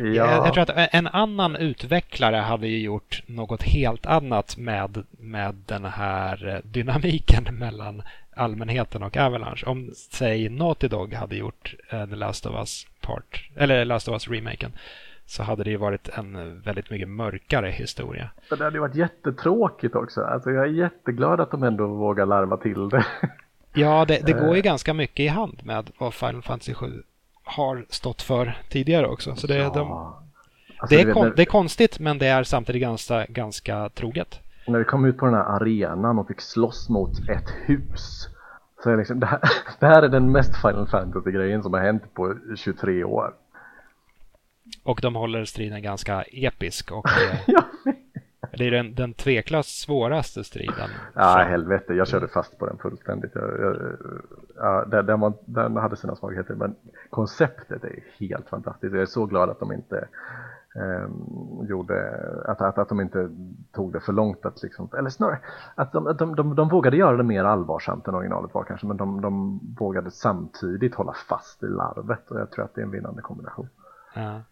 S1: Ja. Jag, jag, tror att en annan utvecklare hade ju gjort något helt annat med, med den här dynamiken [laughs] mellan allmänheten och Avalanche. Om, säg, Naughty Dog hade gjort uh, The Last of Us Part, eller Last of Us-remaken så hade det ju varit en väldigt mycket mörkare historia.
S2: Det hade ju varit jättetråkigt också. Alltså jag är jätteglad att de ändå vågar larva till det.
S1: Ja, det, det [laughs] går ju ganska mycket i hand med vad Final Fantasy 7 har stått för tidigare också. Så det, ja. de, alltså, det, är, kon, det är konstigt men det är samtidigt ganska, ganska troget.
S2: När vi kom ut på den här arenan och fick slåss mot ett hus. Så är liksom, [laughs] det, här, det här är den mest Final Fantasy-grejen som har hänt på 23 år.
S1: Och de håller striden ganska episk och [laughs] eh, det är den, den tveklöst svåraste striden.
S2: Ja, helvete, jag körde fast på den fullständigt. Jag, jag, ja, den, den, var, den hade sina svagheter, men konceptet är helt fantastiskt. Jag är så glad att de inte um, gjorde, att, att, att de inte tog det för långt att liksom, eller snarare, att de, de, de, de vågade göra det mer allvarsamt än originalet var kanske, men de, de vågade samtidigt hålla fast i larvet och jag tror att det är en vinnande kombination.
S1: Ja.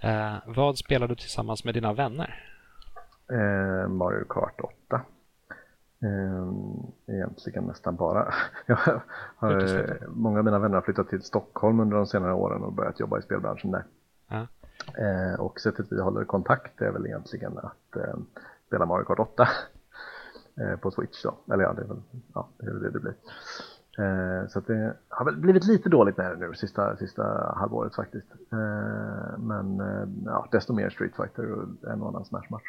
S1: Eh, vad spelar du tillsammans med dina vänner?
S2: Eh, Mario Kart 8. Eh, egentligen nästan bara. [laughs] har, eh, många av mina vänner har flyttat till Stockholm under de senare åren och börjat jobba i spelbranschen där. Ja. Eh, och sättet vi håller kontakt är väl egentligen att eh, spela Mario Kart 8 [laughs] på Switch då. Eller ja, det är väl ja, det, är det det blir. Eh, så det har väl blivit lite dåligt med det nu sista, sista halvåret faktiskt. Eh, men eh, ja, desto mer Street Fighter och en och annan Smash-match.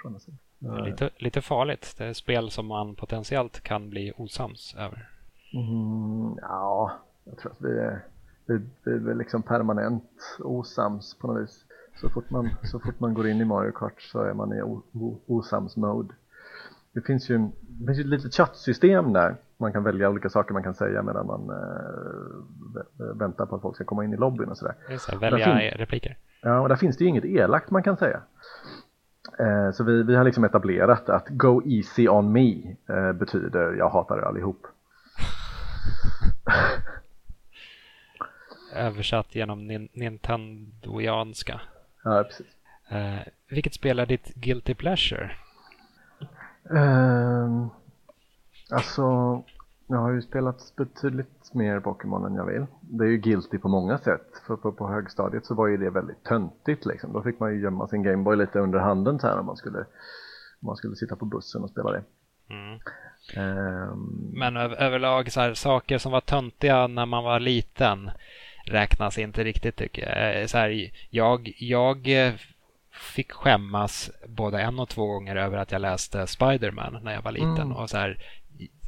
S1: Lite, lite farligt. Det är spel som man potentiellt kan bli osams över.
S2: Mm, ja, jag tror att vi är, vi, vi är liksom permanent osams på något vis. Så fort, man, så fort man går in i Mario Kart så är man i osams-mode. Det finns ju, det finns ju ett litet chattsystem där man kan välja olika saker man kan säga medan man äh, väntar på att folk ska komma in i lobbyn och sådär.
S1: Just det, välja repliker.
S2: Ja, och där finns det ju inget elakt man kan säga. Eh, så vi, vi har liksom etablerat att go easy on me eh, betyder jag hatar er allihop. [laughs]
S1: Översatt genom nin Nintendoianska.
S2: Ja, precis.
S1: Eh, vilket spel är ditt guilty pleasure?
S2: Um, Alltså, jag har ju spelat betydligt mer Pokémon än jag vill. Det är ju guilty på många sätt. För på, på högstadiet så var ju det väldigt töntigt liksom. Då fick man ju gömma sin Gameboy lite under handen så här om man skulle, om man skulle sitta på bussen och spela det. Mm.
S1: Um... Men överlag så här, saker som var töntiga när man var liten räknas inte riktigt tycker jag. Eh, så här, jag, jag eh, fick skämmas både en och två gånger över att jag läste Spiderman när jag var liten. Mm. Och så här,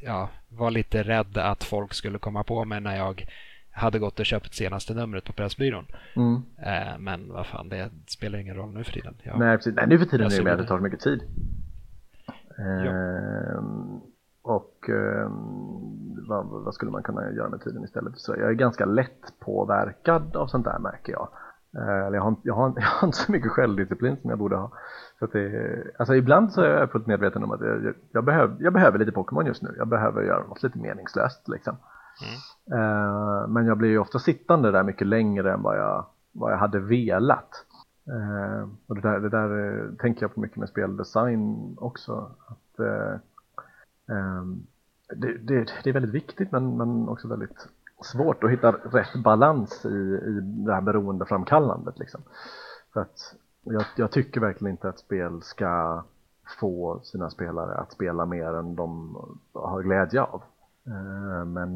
S1: ja, var lite rädd att folk skulle komma på mig när jag hade gått och köpt senaste numret på Pressbyrån. Mm. Eh, men vad fan, det spelar ingen roll nu för tiden.
S2: Jag, Nej, precis. Nej, nu för tiden är det att det tar mycket tid. Eh, och eh, vad, vad, skulle man kunna göra med tiden istället? Så jag är ganska lätt påverkad av sånt där märker jag. Eh, jag, har, jag, har, [laughs] jag har inte så mycket självdisciplin som jag borde ha. Så att det, alltså ibland så är jag fullt medveten om att jag, jag, behöver, jag behöver lite Pokémon just nu. Jag behöver göra något lite meningslöst liksom. Mm. Uh, men jag blir ju ofta sittande där mycket längre än vad jag, vad jag hade velat. Uh, och det där, det där uh, tänker jag på mycket med speldesign också. Att, um, det, det, det, är väldigt viktigt men, men också väldigt svårt att hitta rätt balans i, i det här beroendeframkallandet. Liksom. För att jag, jag tycker verkligen inte att spel ska få sina spelare att spela mer än de har glädje av. Eh, men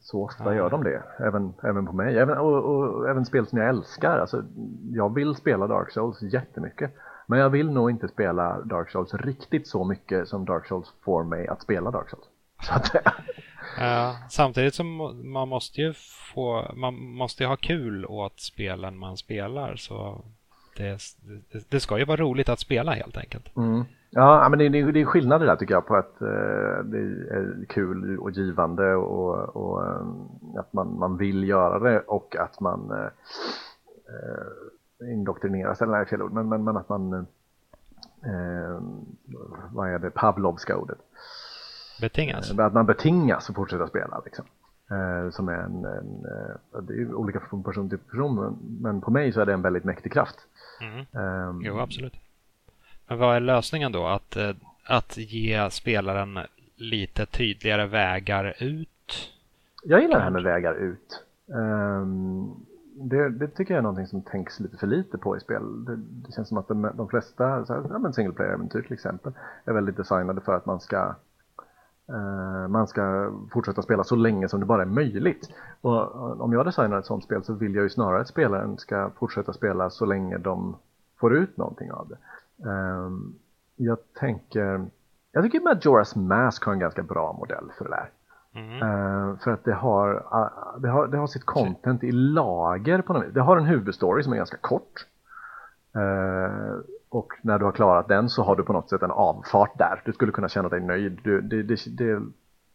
S2: så ofta gör de det, även, även på mig. Även, och, och, även spel som jag älskar. Alltså, jag vill spela Dark Souls jättemycket. Men jag vill nog inte spela Dark Souls riktigt så mycket som Dark Souls får mig att spela Dark Souls. Så att, [laughs]
S1: samtidigt som man måste ju få, man måste ha kul åt spelen man spelar. Så det, det, det ska ju vara roligt att spela helt enkelt.
S2: Mm. Ja, men det, det, det är skillnader där tycker jag på att eh, det är kul och givande och, och eh, att man, man vill göra det och att man eh, eh indoktrineras, eller nej fel ord, men, men, men att man eh, eh vad är det, Pavlovska ordet?
S1: Betingas?
S2: Eh, att man betingas att fortsätta spela liksom. Eh, som är en, en det är olika från person till person men på mig så är det en väldigt mäktig kraft.
S1: Mm. Um, jo, absolut. Men vad är lösningen då? Att, eh, att ge spelaren lite tydligare vägar ut?
S2: Jag gillar det här med vägar ut. Um, det, det, tycker jag är någonting som tänks lite för lite på i spel. Det, det känns som att de, de flesta, så här, ja, men single player-äventyr till exempel, är väldigt designade för att man ska man ska fortsätta spela så länge som det bara är möjligt. Och om jag designar ett sånt spel så vill jag ju snarare att spelaren ska fortsätta spela så länge de får ut någonting av det. Um, jag tänker, jag tycker Majora's Mask har en ganska bra modell för det där. Mm. Uh, för att det har, det har, det har sitt content i lager på något vis. Det har en huvudstory som är ganska kort. Och när du har klarat den så har du på något sätt en avfart där. Du skulle kunna känna dig nöjd. Du, det, det, det är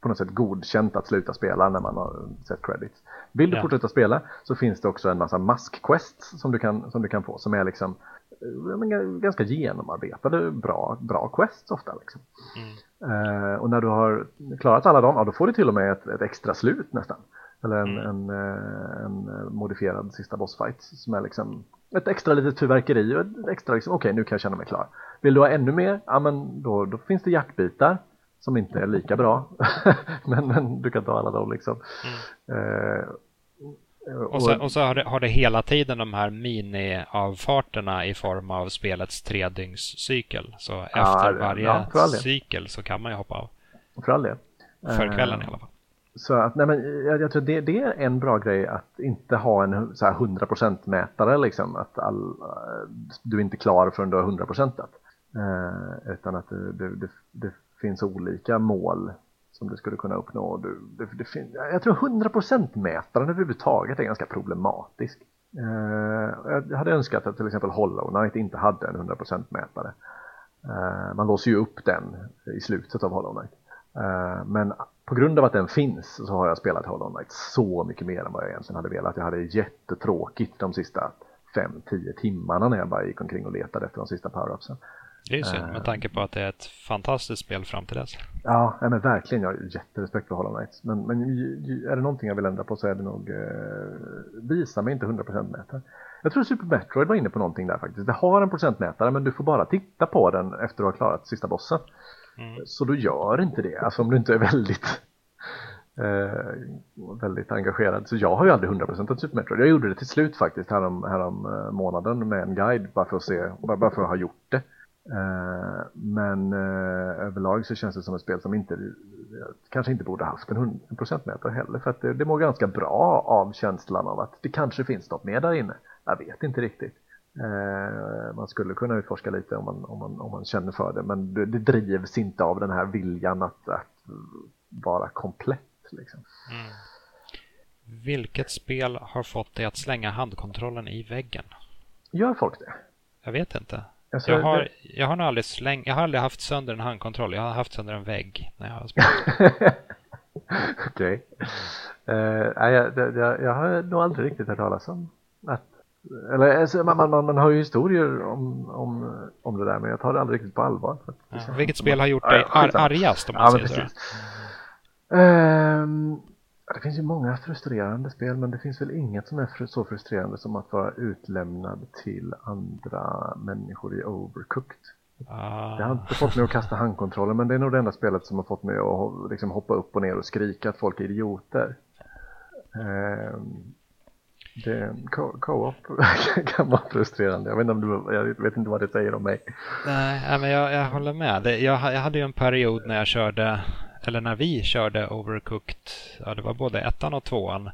S2: på något sätt godkänt att sluta spela när man har sett credits. Vill du ja. fortsätta spela så finns det också en massa mask-quests som du kan, som du kan få som är liksom ganska genomarbetade, bra, bra quests ofta. Liksom. Mm. Uh, och när du har klarat alla dem, ja, då får du till och med ett, ett extra slut nästan. Eller en, mm. en, eh, en, en, modifierad sista bossfight som är liksom ett extra litet fyrverkeri och ett extra liksom, okej okay, nu kan jag känna mig klar. Vill du ha ännu mer? Ja men då, då finns det hjärtbitar som inte är lika bra. [laughs] men, men du kan ta alla dem liksom. Mm. Uh,
S1: och så, och så har, det, har, det, hela tiden de här mini-avfarterna i form av spelets tredygnscykel. Så ja, efter varje ja, cykel så kan man ju hoppa av.
S2: För all del.
S1: För kvällen i alla fall.
S2: Så att, nej men jag, jag tror det, det, är en bra grej att inte ha en så här 100% mätare liksom. Att all, eh, du är inte klar förrän du har 100% eh, Utan att det, det, det, finns olika mål som du skulle kunna uppnå. Du, det, det, jag tror 100% mätaren överhuvudtaget är ganska problematisk. Eh, jag hade önskat att till exempel Hollow Knight inte hade en 100% mätare. Eh, man låser ju upp den i slutet av Hollow Knight. Eh, men på grund av att den finns så har jag spelat Hollow Knight så mycket mer än vad jag egentligen hade velat. Jag hade jättetråkigt de sista 5-10 timmarna när jag bara gick omkring och letade efter de sista power-upsen.
S1: Det är ju synd med tanke på att det är ett fantastiskt spel fram till dess.
S2: Ja, men verkligen. Jag har jätterespekt för Hollow Knight. Men, men är det någonting jag vill ändra på så är det nog eh, visa mig inte 100% mätare. Jag tror Super Metroid var inne på någonting där faktiskt. Det har en procentmätare men du får bara titta på den efter att du har klarat sista bossen. Mm. Så du gör inte det, alltså om du inte är väldigt [laughs] eh, väldigt engagerad. Så jag har ju aldrig 100% Super Metroid. Jag gjorde det till slut faktiskt härom, härom eh, månaden med en guide bara för att se, bara för att ha gjort det. Eh, men eh, överlag så känns det som ett spel som inte kanske inte borde haft en, en procentmätare heller för att det, det mår ganska bra av känslan av att det kanske finns något mer där inne. Jag vet inte riktigt. Eh, man skulle kunna utforska lite om man, om man, om man känner för det men det, det drivs inte av den här viljan att, att vara komplett. Liksom. Mm.
S1: Vilket spel har fått dig att slänga handkontrollen i väggen?
S2: Gör folk det?
S1: Jag vet inte. Alltså, jag, har, jag har nog aldrig släng, jag har aldrig haft sönder en handkontroll. Jag har haft sönder en vägg när jag har spelat. [laughs]
S2: Okej. Okay. Uh, jag, jag, jag, har nog aldrig riktigt hört talas om att eller alltså, man, man, man har ju historier om, om, om det där men jag tar det aldrig riktigt på allvar.
S1: Ja, vilket spel har gjort dig ar argast om man ja, säger så?
S2: Um, det finns ju många frustrerande spel men det finns väl inget som är så frustrerande som att vara utlämnad till andra människor i Overcooked. Ah. Det har inte fått mig att kasta handkontrollen men det är nog det enda spelet som har fått mig att liksom hoppa upp och ner och skrika att folk är idioter. Um, Co-op [laughs] kan vara frustrerande. Jag vet, inte om du, jag vet inte vad det säger om mig.
S1: Nej, men jag, jag håller med. Det, jag, jag hade ju en period när jag körde, eller när vi körde Overcooked, ja det var både ettan och tvåan,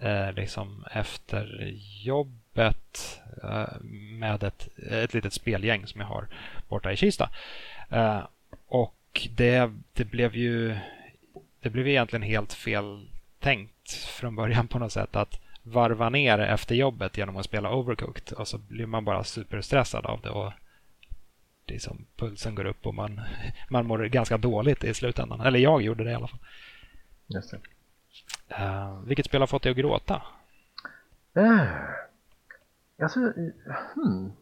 S1: eh, liksom efter jobbet eh, med ett, ett litet spelgäng som jag har borta i Kista. Eh, och det, det blev ju det blev egentligen helt fel tänkt från början på något sätt att varva ner efter jobbet genom att spela Overcooked och så blir man bara superstressad av det och liksom pulsen går upp och man, [laughs] man mår ganska dåligt i slutändan. Eller jag gjorde det i alla fall.
S2: Just det.
S1: Uh, vilket spel har fått dig att gråta?
S2: Uh, alltså, hmm.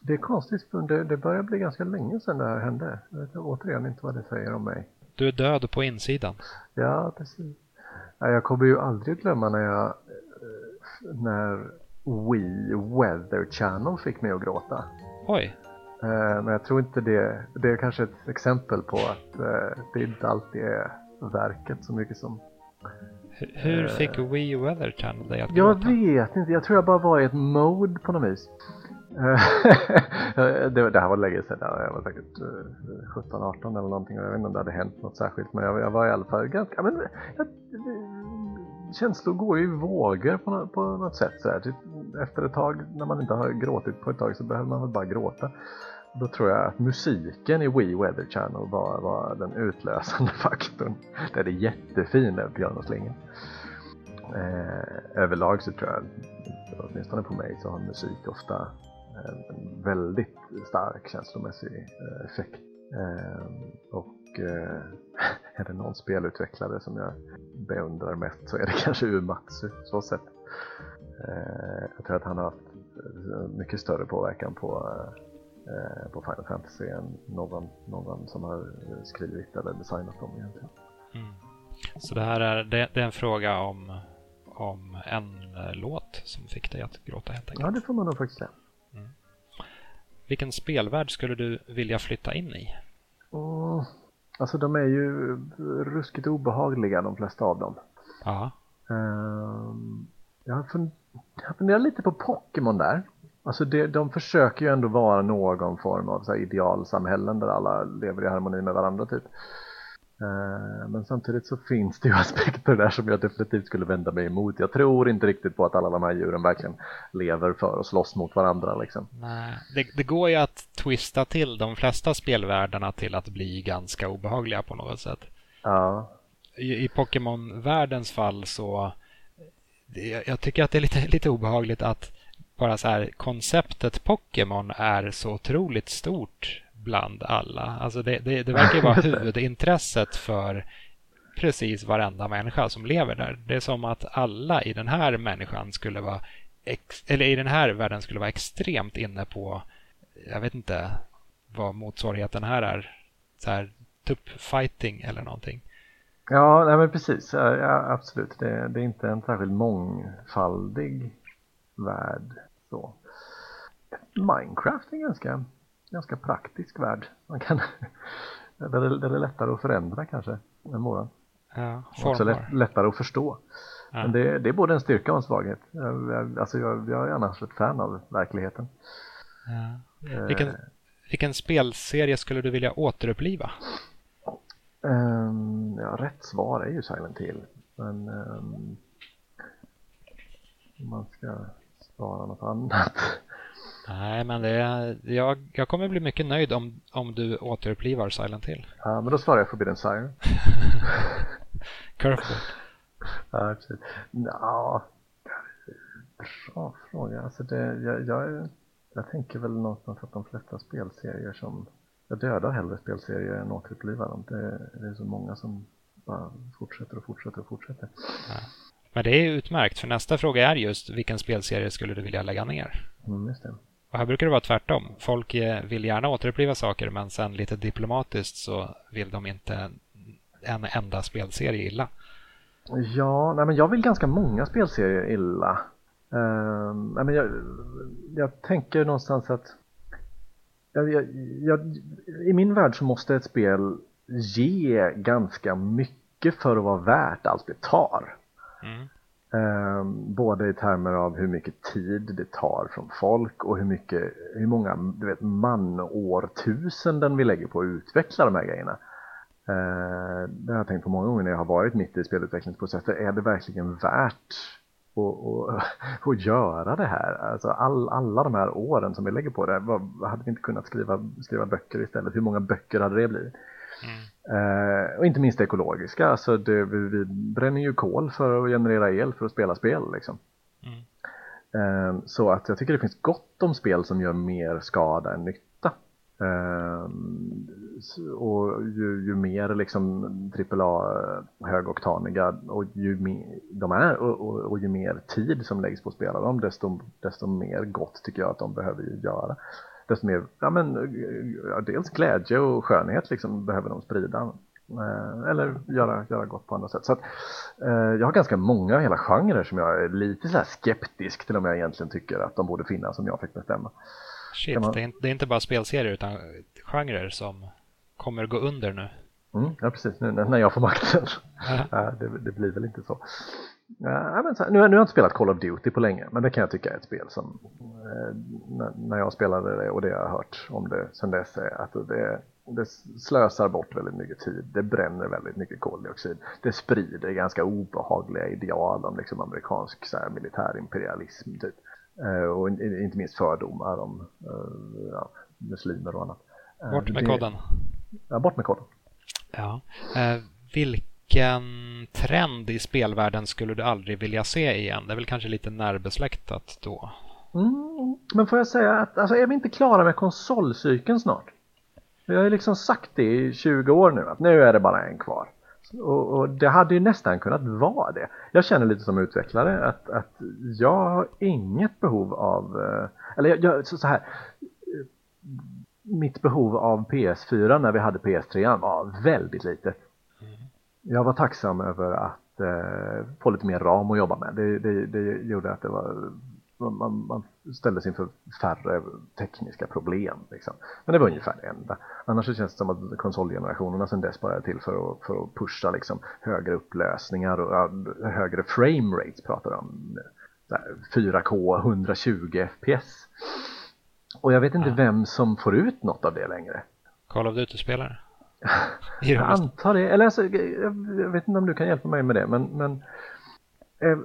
S2: Det är konstigt, det, det börjar bli ganska länge sedan det här hände. Jag vet återigen inte vad det säger om mig.
S1: Du är död på insidan.
S2: Ja, precis. Jag kommer ju aldrig glömma när jag när Wii Weather Channel fick mig att gråta.
S1: Oj.
S2: Eh, men jag tror inte det, det är kanske ett exempel på att eh, det inte alltid är verket så mycket som
S1: hur eh, fick Wii Weather Channel dig att
S2: gråta? Jag vet inte, jag tror jag bara var i ett mode på något vis. [laughs] det, det här var länge sedan, jag var säkert 17-18 eller någonting jag vet inte om det hade hänt något särskilt men jag, jag var i alla fall ganska, men, jag, känslor går ju i vågor på, något, på något sätt. Så här. Typ, efter ett tag, när man inte har gråtit på ett tag, så behöver man väl bara gråta. Då tror jag att musiken i We Weather Channel var, var den utlösande [laughs] faktorn. Det är jättefin den pianoslingan. Eh, överlag så tror jag, åtminstone på mig, så har musik ofta en väldigt stark känslomässig eh, effekt. Eh, och eh, [laughs] är det någon spelutvecklare som jag beundrar mest så är det [laughs] kanske Umatsu, så sett. Eh, jag tror att han har haft mycket större påverkan på, eh, på Final Fantasy än någon, någon som har skrivit eller designat dem egentligen. Mm.
S1: Så det här är, det, det, är en fråga om, om en låt som fick dig att gråta helt enkelt?
S2: Ja, det får man nog faktiskt säga. Mm.
S1: Vilken spelvärld skulle du vilja flytta in i?
S2: Oh, Alltså de är ju ruskigt obehagliga de flesta av dem.
S1: Ja.
S2: Um, jag, jag funderar lite på Pokémon där. Alltså det, de försöker ju ändå vara någon form av så idealsamhällen där alla lever i harmoni med varandra typ. Eh, men samtidigt så finns det ju [laughs] aspekter där som jag definitivt skulle vända mig emot. Jag tror inte riktigt på att alla de här djuren verkligen lever för att slåss mot varandra. Liksom.
S1: Nej, det, det går ju att twista till de flesta spelvärldarna till att bli ganska obehagliga på något sätt.
S2: Ja.
S1: I, i Pokémon-världens fall så det, jag tycker att det är lite, [laughs] lite obehagligt att bara så här konceptet Pokémon är så otroligt stort bland alla. Alltså det, det, det verkar vara [laughs] huvudintresset för precis varenda människa som lever där. Det är som att alla i den här människan skulle vara ex, eller i den här världen skulle vara extremt inne på jag vet inte vad motsvarigheten här är. Så här tuppfighting eller någonting.
S2: Ja, nej men precis. Ja, absolut. Det, det, är inte en särskilt mångfaldig värld. Så. Minecraft är ganska ganska praktisk värld. Man kan, där, är, där är lättare att förändra kanske än våran.
S1: Ja,
S2: Också lätt, lättare att förstå. Ja. Men det, det, är både en styrka och en svaghet. Jag, alltså jag, jag är annars ett fan av verkligheten.
S1: Ja. Eh. Vilken, vilken spelserie skulle du vilja återuppliva?
S2: Um, ja, rätt svar är ju Silent Hill. Men um, man ska svara något annat
S1: Nej, men det jag, jag kommer bli mycket nöjd om, om du återupplivar Silent Hill.
S2: Ja, men då svarar jag Forbidden Siren. [laughs]
S1: Curveball.
S2: Ja, precis. Ja, bra fråga. Alltså det, jag, jag, jag tänker väl någonstans att de flesta spelserier som jag dödar hellre spelserier än återupplivar dem. Det, det är så många som bara fortsätter och fortsätter och fortsätter. Ja.
S1: Men det är utmärkt, för nästa fråga är just vilken spelserie skulle du vilja lägga ner?
S2: Mm, just det.
S1: Och här brukar det vara tvärtom. Folk vill gärna återuppliva saker men sen lite diplomatiskt så vill de inte en enda spelserie illa.
S2: Ja, nej men jag vill ganska många spelserier illa. Uh, nej men jag, jag tänker någonstans att jag, jag, jag, i min värld så måste ett spel ge ganska mycket för att vara värt allt det tar. Mm. Eh, både i termer av hur mycket tid det tar från folk och hur, mycket, hur många du vet, manårtusenden vi lägger på att utveckla de här grejerna. Eh, det har jag tänkt på många gånger när jag har varit mitt i spelutvecklingsprocesser. Är det verkligen värt att, att göra det här? Alltså all, alla de här åren som vi lägger på det, vad, hade vi inte kunnat skriva, skriva böcker istället? Hur många böcker hade det blivit? Mm. Eh, och inte minst ekologiska, alltså det, vi, vi, bränner ju kol för att generera el för att spela spel. Liksom. Mm. Eh, så att jag tycker det finns gott om spel som gör mer skada än nytta. Eh, och ju, ju, mer liksom AAA högoktaniga och ju mer de är och, och, och, ju mer tid som läggs på att spela dem desto, desto mer gott tycker jag att de behöver göra desto mer, ja men ja, dels glädje och skönhet liksom behöver de sprida. Eh, eller göra, göra gott på andra sätt. Så att, eh, jag har ganska många hela genrer som jag är lite så skeptisk till om jag egentligen tycker att de borde finnas om jag fick bestämma.
S1: Shit, man... det, är inte, det är inte bara spelserier utan genrer som kommer gå under nu.
S2: Mm, ja, precis. Nu när jag får makten. [laughs] ja, det, det, blir väl inte så. Ja, men så här, nu, nu har jag inte spelat Call of Duty på länge, men det kan jag tycka är ett spel som eh, när jag spelade det och det jag har hört om det sen dess är att det, det slösar bort väldigt mycket tid, det bränner väldigt mycket koldioxid, det sprider ganska obehagliga ideal om liksom amerikansk så här, militärimperialism typ. Eh, och inte minst fördomar om eh, ja, muslimer och annat.
S1: Bort med koden.
S2: Ja, bort med koden.
S1: Ja. Eh, vilken trend i spelvärlden skulle du aldrig vilja se igen? Det är väl kanske lite närbesläktat då?
S2: Mm, men får jag säga att alltså, är vi inte klara med konsolcykeln snart? Vi har ju liksom sagt det i 20 år nu att nu är det bara en kvar. Och, och, det hade ju nästan kunnat vara det. Jag känner lite som utvecklare att, att jag har inget behov av, eh, eller jag, jag, så här, mitt behov av PS4 när vi hade PS3 var väldigt litet. Jag var tacksam över att eh, få lite mer ram att jobba med. Det, det, det gjorde att det var man, man ställdes inför färre tekniska problem. Liksom. Men det var ungefär det enda. Annars så känns det som att konsolgenerationerna sen dess bara är till för att, för att pusha liksom, högre upplösningar och högre frame rates pratar om. 4K, 120 FPS. Och jag vet inte ja. vem som får ut något av det längre.
S1: Call of Duty-spelare?
S2: Jag antar det. Eller alltså, jag vet inte om du kan hjälpa mig med det. Men, men eh,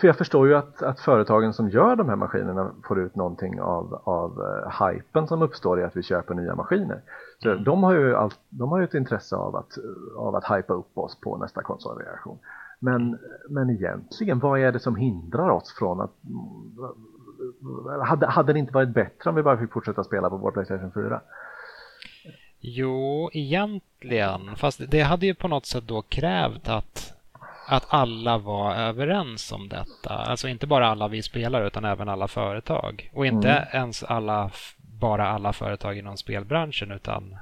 S2: för jag förstår ju att, att företagen som gör de här maskinerna får ut någonting av, av uh, hypen som uppstår i att vi köper nya maskiner. Så mm. de, har ju all, de har ju ett intresse av att, av att hypa upp oss på nästa konsolreaktion. Men, men egentligen, vad är det som hindrar oss från att... Hade, hade det inte varit bättre om vi bara fick fortsätta spela på vår Playstation 4?
S1: Jo, egentligen. Fast det hade ju på något sätt då krävt att att alla var överens om detta. Alltså inte bara alla vi spelare utan även alla företag. Och inte mm. ens alla, bara alla företag inom spelbranschen utan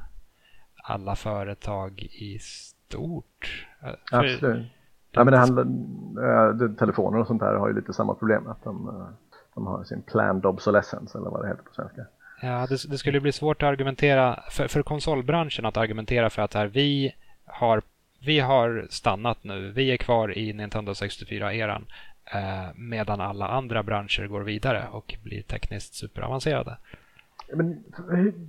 S1: alla företag i stort.
S2: Absolut. Ja, men det handlar, telefoner och sånt där har ju lite samma problem. Att de, de har sin planned obsolescence eller vad det heter på svenska.
S1: Ja, det, det skulle bli svårt att argumentera för, för konsolbranschen att argumentera för att här, vi har vi har stannat nu. Vi är kvar i Nintendo 64-eran eh, medan alla andra branscher går vidare och blir tekniskt superavancerade.
S2: Men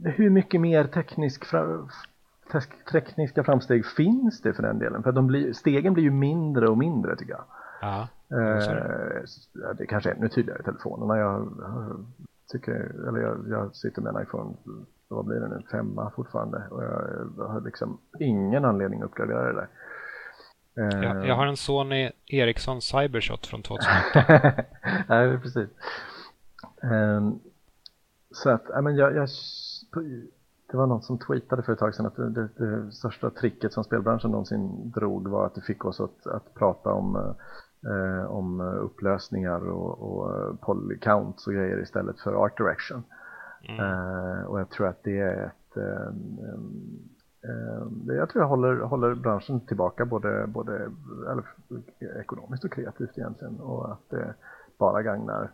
S2: hur mycket mer teknisk fra, tekniska framsteg finns det för den delen? För de blir, stegen blir ju mindre och mindre tycker jag.
S1: Ja,
S2: eh, det är kanske är ännu tydligare i telefonerna. Jag, tycker, eller jag, jag sitter med en iPhone vad blir det nu, femma fortfarande. Och jag, har liksom ingen anledning att uppgradera det där.
S1: Jag, jag har en Sony Ericsson Cybershot från 2008.
S2: Nej, [laughs] precis. Um, så att, I men jag, jag, det var någon som tweetade för ett tag sedan att det, det, det, största tricket som spelbranschen någonsin drog var att det fick oss att, att prata om, eh, om upplösningar och, och polycounts och grejer istället för art direction. Mm. Uh, och jag tror att det är ett um, um, jag tror jag håller, håller branschen tillbaka både, både eller, ekonomiskt och kreativt egentligen och att det bara gagnar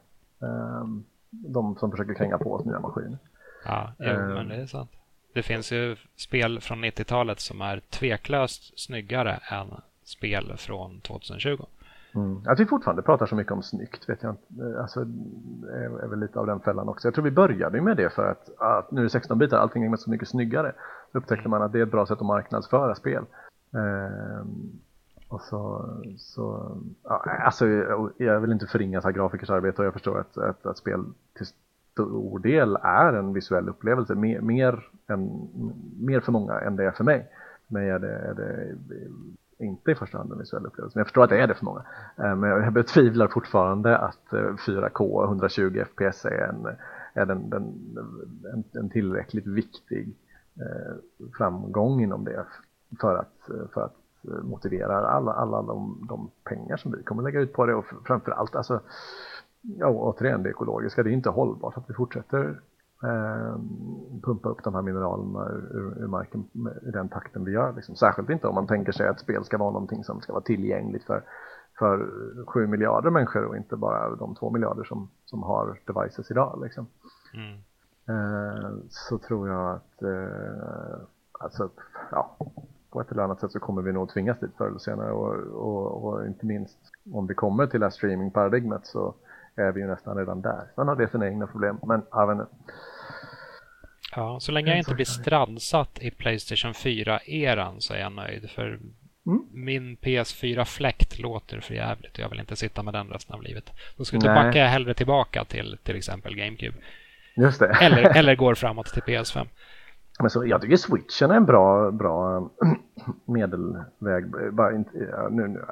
S2: de som försöker kränga på oss nya maskiner.
S1: Ja, jo, men det är sant. Det finns ju spel från 90-talet som är tveklöst snyggare än spel från 2020.
S2: Mm. Att vi fortfarande pratar så mycket om snyggt vet jag inte. Eh, alltså, är, är väl lite av den fällan också. Jag tror vi började med det för att, att nu är det 16 bitar, allting är så mycket snyggare. Då upptäckte man att det är ett bra sätt att marknadsföra spel. Ehm, och så, så ja, alltså, jag vill inte förringa så här grafikers arbete och jag förstår att, att, att spel till stor del är en visuell upplevelse, mer, mer, än, mer för många än det är för mig. För mig är det, är det inte i första hand en visuell upplevelse, men jag förstår att det är det för många. Eh, men jag betvivlar fortfarande att 4K 120 FPS är en, är den, den, en, en tillräckligt viktig eh, framgång inom det för att, för att eh, motivera alla, alla de, de pengar som vi kommer lägga ut på det och framförallt alltså ja, återigen det ekologiska, det är inte hållbart att vi fortsätter eh, pumpa upp de här mineralerna ur, ur marken i den takten vi gör. Liksom. Särskilt inte om man tänker sig att spel ska vara någonting som ska vara tillgängligt för, för 7 miljarder människor och inte bara de 2 miljarder som, som har devices idag. Liksom. Mm. Eh, så tror jag att eh, alltså, ja, på ett eller annat sätt så kommer vi nog tvingas dit förr eller senare och, och, och inte minst om vi kommer till det här streamingparadigmet så är vi ju nästan redan där. Sen har det sina egna problem, men jag vet inte.
S1: Ja, så länge jag inte blir strandsatt i Playstation 4-eran så är jag nöjd. För mm. min PS4 fläkt låter för jävligt och jag vill inte sitta med den resten av livet. Då, backar jag hellre tillbaka till till exempel GameCube.
S2: Just det.
S1: Eller, [laughs] eller går framåt till PS5.
S2: Men så, jag tycker switchen är en bra, bra medelväg. Bara inte, nu, nu,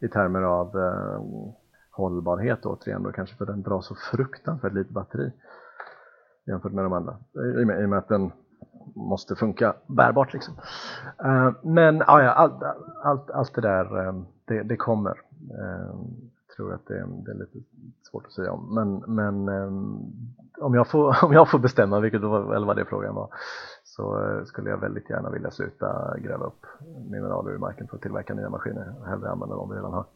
S2: I termer av uh, hållbarhet återigen då kanske för den drar så fruktansvärt lite batteri jämfört med de andra i och med, i och med att den måste funka bärbart liksom. Uh, men ja, ja, allt, allt, allt det där eh, det, det, kommer. Eh, jag tror att det, det, är lite svårt att säga om men, men om, jag får, [laughs] om jag får bestämma, vilket var, eller vad det frågan var så skulle jag väldigt gärna vilja sluta gräva upp mineraler ur marken för att tillverka nya maskiner och hellre använda de vi redan har.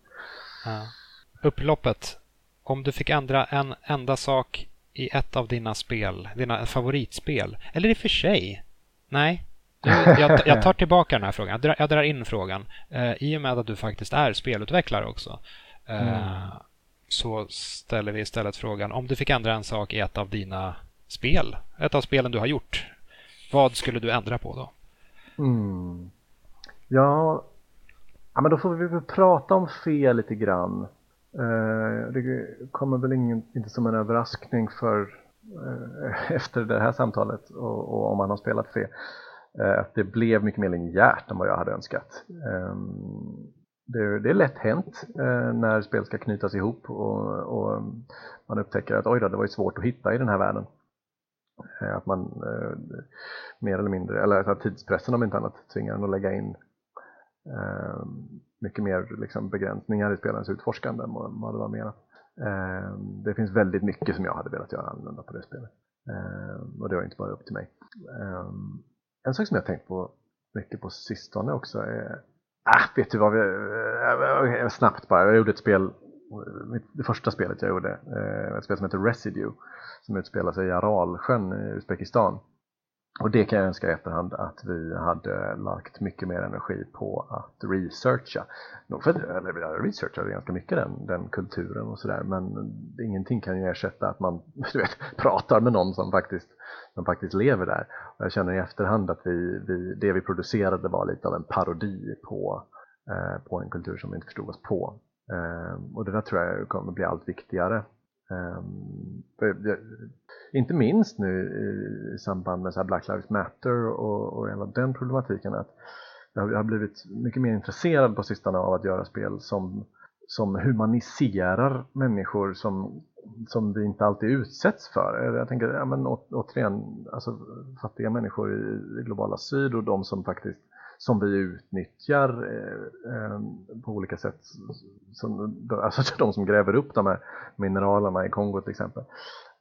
S1: Ja. Upploppet. Om du fick ändra en enda sak i ett av dina spel, dina favoritspel, eller i och för sig, nej, jag, [laughs] jag, tar tillbaka den här frågan. Jag drar, jag drar in frågan. Uh, I och med att du faktiskt är spelutvecklare också uh, mm. så ställer vi istället frågan om du fick ändra en sak i ett av dina spel, ett av spelen du har gjort, vad skulle du ändra på då?
S2: Mm. Ja, ja, men då får vi väl prata om fel lite grann. Eh, det kommer väl ingen, inte som en överraskning för eh, [laughs] efter det här samtalet och, och om man har spelat fe eh, att det blev mycket mer linjärt än vad jag hade önskat. Ehm, det, det är lätt hänt när spel ska knytas ihop och, och, man upptäcker att oj då, det var ju svårt att hitta i den här världen. Att man mer eller mindre, eller att tidspressen om inte annat tvingar en att lägga in Ehm, mycket mer liksom, begränsningar i spelarens utforskande än vad det var menat. Eh, det finns väldigt mycket som jag hade velat göra annorlunda på det spelet. Eh, och det var inte bara upp till mig. Eh, en sak som jag tänkt på mycket på sistone också är Ah, vet du vad, vi, eh, eh, snabbt bara, jag gjorde ett spel, det första spelet jag gjorde, eh, ett spel som heter Residue, som utspelar sig i Aralsjön i Uzbekistan. Och det kan jag önska i efterhand att vi hade lagt mycket mer energi på att researcha. för, eller jag researchade ganska mycket den, den kulturen och sådär men ingenting kan ju ersätta att man [laughs] du vet, pratar med någon som faktiskt, som faktiskt lever där. Och jag känner i efterhand att vi, vi, det vi producerade var lite av en parodi på, eh, på en kultur som vi inte förstod oss på. Eh, och det där tror jag kommer bli allt viktigare. Eh, inte minst nu i samband med så Black Lives Matter och, och hela den problematiken att jag har blivit mycket mer intresserad på sistone av att göra spel som, som humaniserar människor som, som vi inte alltid utsätts för. Jag tänker, ja, men å, återigen, alltså, fattiga människor i, i globala syd och de som faktiskt som vi utnyttjar eh, eh, på olika sätt. Som, alltså [laughs] de som gräver upp de här mineralerna i Kongo till exempel.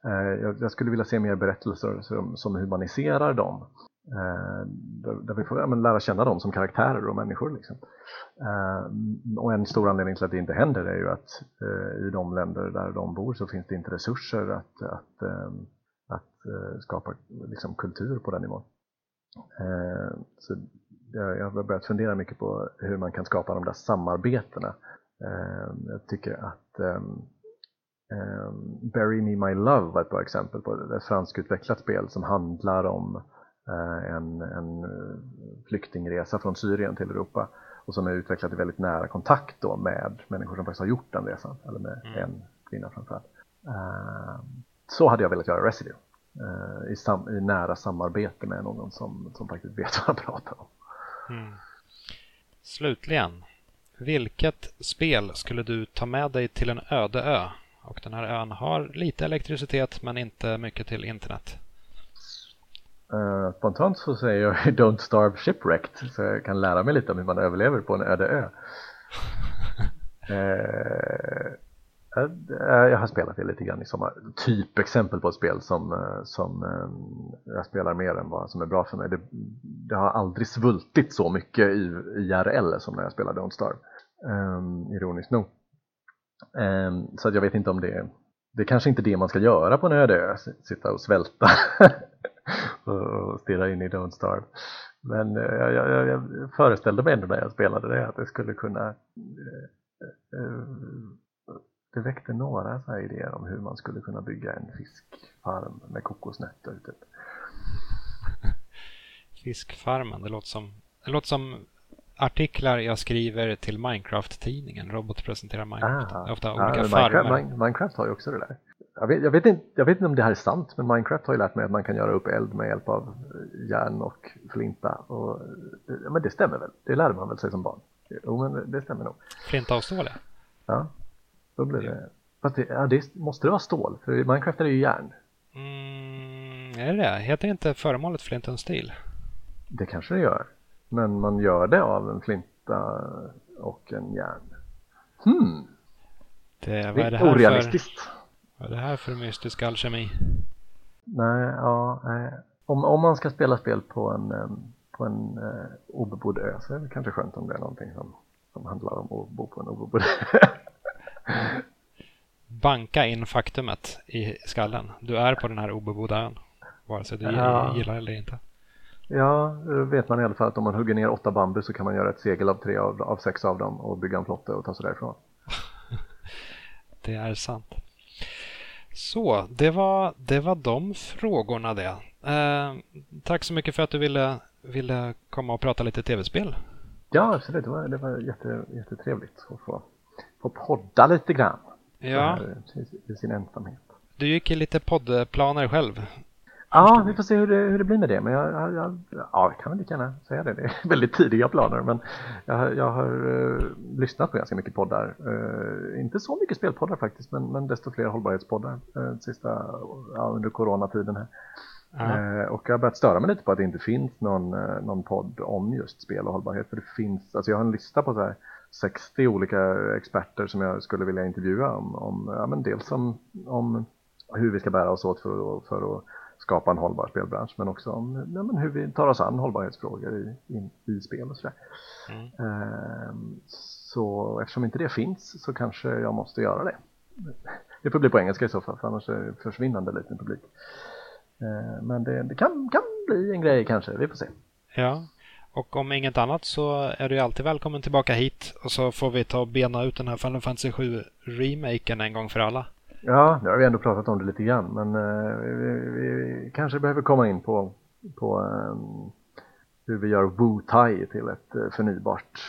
S2: Eh, jag skulle vilja se mer berättelser som, som humaniserar dem. Eh, där, där, vi får ja, lära känna dem som karaktärer och människor. Liksom. Eh, och en stor anledning till att det inte händer är ju att eh, i de länder där de bor så finns det inte resurser att, att, att skapa liksom, kultur på den nivån. Så jag, har börjat fundera mycket på hur man kan skapa de där samarbetena Ehm, jag tycker att um, Bury Me My Love var ett bra exempel på ett franskutvecklat spel som handlar om uh, en, en flyktingresa från Syrien till Europa och som är utvecklat i väldigt nära kontakt då med människor som faktiskt har gjort den resan, eller med mm. en kvinna framförallt. Så hade jag velat göra Residue, uh, i, sam i, nära samarbete med någon som, som faktiskt vet vad han pratar om. Mm.
S1: Slutligen, vilket spel skulle du ta med dig till en öde ö? Och den här ön har lite elektricitet men inte mycket till internet.
S2: Uh, spontant så säger jag [laughs] Don't Starve Shipwrecked så jag kan lära mig lite om hur man överlever på en öde ö. uh, [laughs] Eh, eh, jag har spelat det lite grann i sommar. Typexempel på ett spel som, eh, som jag spelar mer än vad som är bra för mig. Det, det har aldrig svultit så mycket i IRL som när jag spelar Don't Starve. Um, ironiskt nog. Um, så att jag vet inte om det det är kanske inte det man ska göra på en öde ö, sitta och svälta [laughs] och stirra in i Don't Starve. Men jag, jag, jag föreställde mig ändå när jag spelade det att det skulle kunna uh, uh, det väckte några så idéer om hur man skulle kunna bygga en fiskfarm med kokosnötter. Typ. [laughs]
S1: Fiskfarmen, det låter som, det låter som artiklar jag skriver till Minecraft-tidningen. Robot presenterar Minecraft. Ah, Ofta olika
S2: ja,
S1: farmer.
S2: Minecraft, Minecraft har ju också det där. Jag vet, jag, vet inte, jag vet inte om det här är sant, men Minecraft har ju lärt mig att man kan göra upp eld med hjälp av järn och flinta. Och, men det stämmer väl? Det lärde man väl sig som barn? Jo, men det stämmer nog.
S1: Flinta och stål,
S2: ja. Då blir det... Fast det, ja, det måste det vara stål? För Minecraft är det ju järn.
S1: Mm, är det det? Heter inte föremålet Flint and Steel?
S2: Det kanske det gör. Men man gör det av en flinta och en järn. Hmm.
S1: Det, vad är det här orealistiskt. För, vad är det här för mystisk alkemi?
S2: Nej, ja, nej. Om, om man ska spela spel på en, på en uh, obebodd ö så är det kanske skönt om det är någonting som, som handlar om att bo på en obebodd ö. [laughs]
S1: Banka in faktumet i skallen. Du är på den här obebodda ön. Vare sig du ja. gillar eller inte.
S2: Ja, vet man i alla fall att om man hugger ner åtta bambu så kan man göra ett segel av tre av, av sex av dem och bygga en flotte och ta sig därifrån. [laughs]
S1: det är sant. Så, det var, det var de frågorna det. Eh, tack så mycket för att du ville, ville komma och prata lite tv-spel.
S2: Ja, absolut. Det var, det var jätte, jättetrevligt att få, få podda lite grann.
S1: Ja.
S2: I sin ensamhet.
S1: Du gick i lite poddplaner själv.
S2: Ja, vi får se hur det, hur det blir med det. Men jag, jag, jag, ja, jag kan väl lika gärna säga det. Det är [laughs] väldigt tidiga planer. Men jag, jag har uh, lyssnat på ganska mycket poddar. Uh, inte så mycket spelpoddar faktiskt, men, men desto fler hållbarhetspoddar uh, sista, ja, under coronatiden här. Uh, och jag har börjat störa mig lite på att det inte finns någon, någon podd om just spel och hållbarhet. För det finns, alltså jag har en lista på så här 60 olika experter som jag skulle vilja intervjua om, om ja, men dels om, om hur vi ska bära oss åt för, för att skapa en hållbar spelbransch men också om ja, men hur vi tar oss an hållbarhetsfrågor i, i, i spel och sådär. Mm. Ehm, så eftersom inte det finns så kanske jag måste göra det. Det får bli på engelska i så fall för annars är det försvinnande liten publik. Ehm, men det, det kan, kan bli en grej kanske, vi får se.
S1: Ja, och om inget annat så är du alltid välkommen tillbaka hit och så får vi ta och bena ut den här Final Fantasy 7 remaken en gång för alla.
S2: Ja, nu har vi ändå pratat om det lite grann men uh, vi, vi, vi, kanske behöver komma in på, på um, hur vi gör Wu-Tai till ett uh, förnybart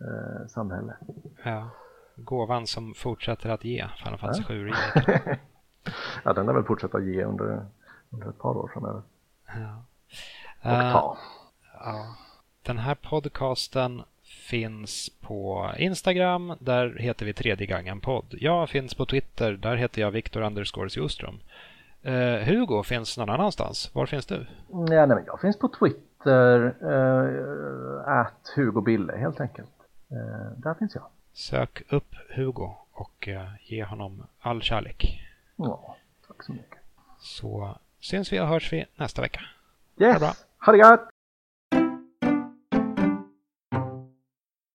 S2: uh, samhälle.
S1: Ja, gåvan som fortsätter att ge Final Fantasy 7 [laughs]
S2: remake. ja, den har väl fortsatt att ge under, under ett par år framöver. Ja. Och ta.
S1: ja. Den här podcasten finns på Instagram. Där heter vi tredje gången podd. Jag finns på Twitter. Där heter jag Viktor Underscores Joström. Uh, Hugo finns någon annanstans. Var finns du?
S2: Ja, nej, men jag finns på Twitter. Uh, at Hugo Bille helt enkelt. Uh, där finns jag.
S1: Sök upp Hugo och uh, ge honom all kärlek.
S2: Ja, tack så mycket.
S1: Så syns vi och hörs vi nästa vecka.
S2: Yes, ha det, ha det gott!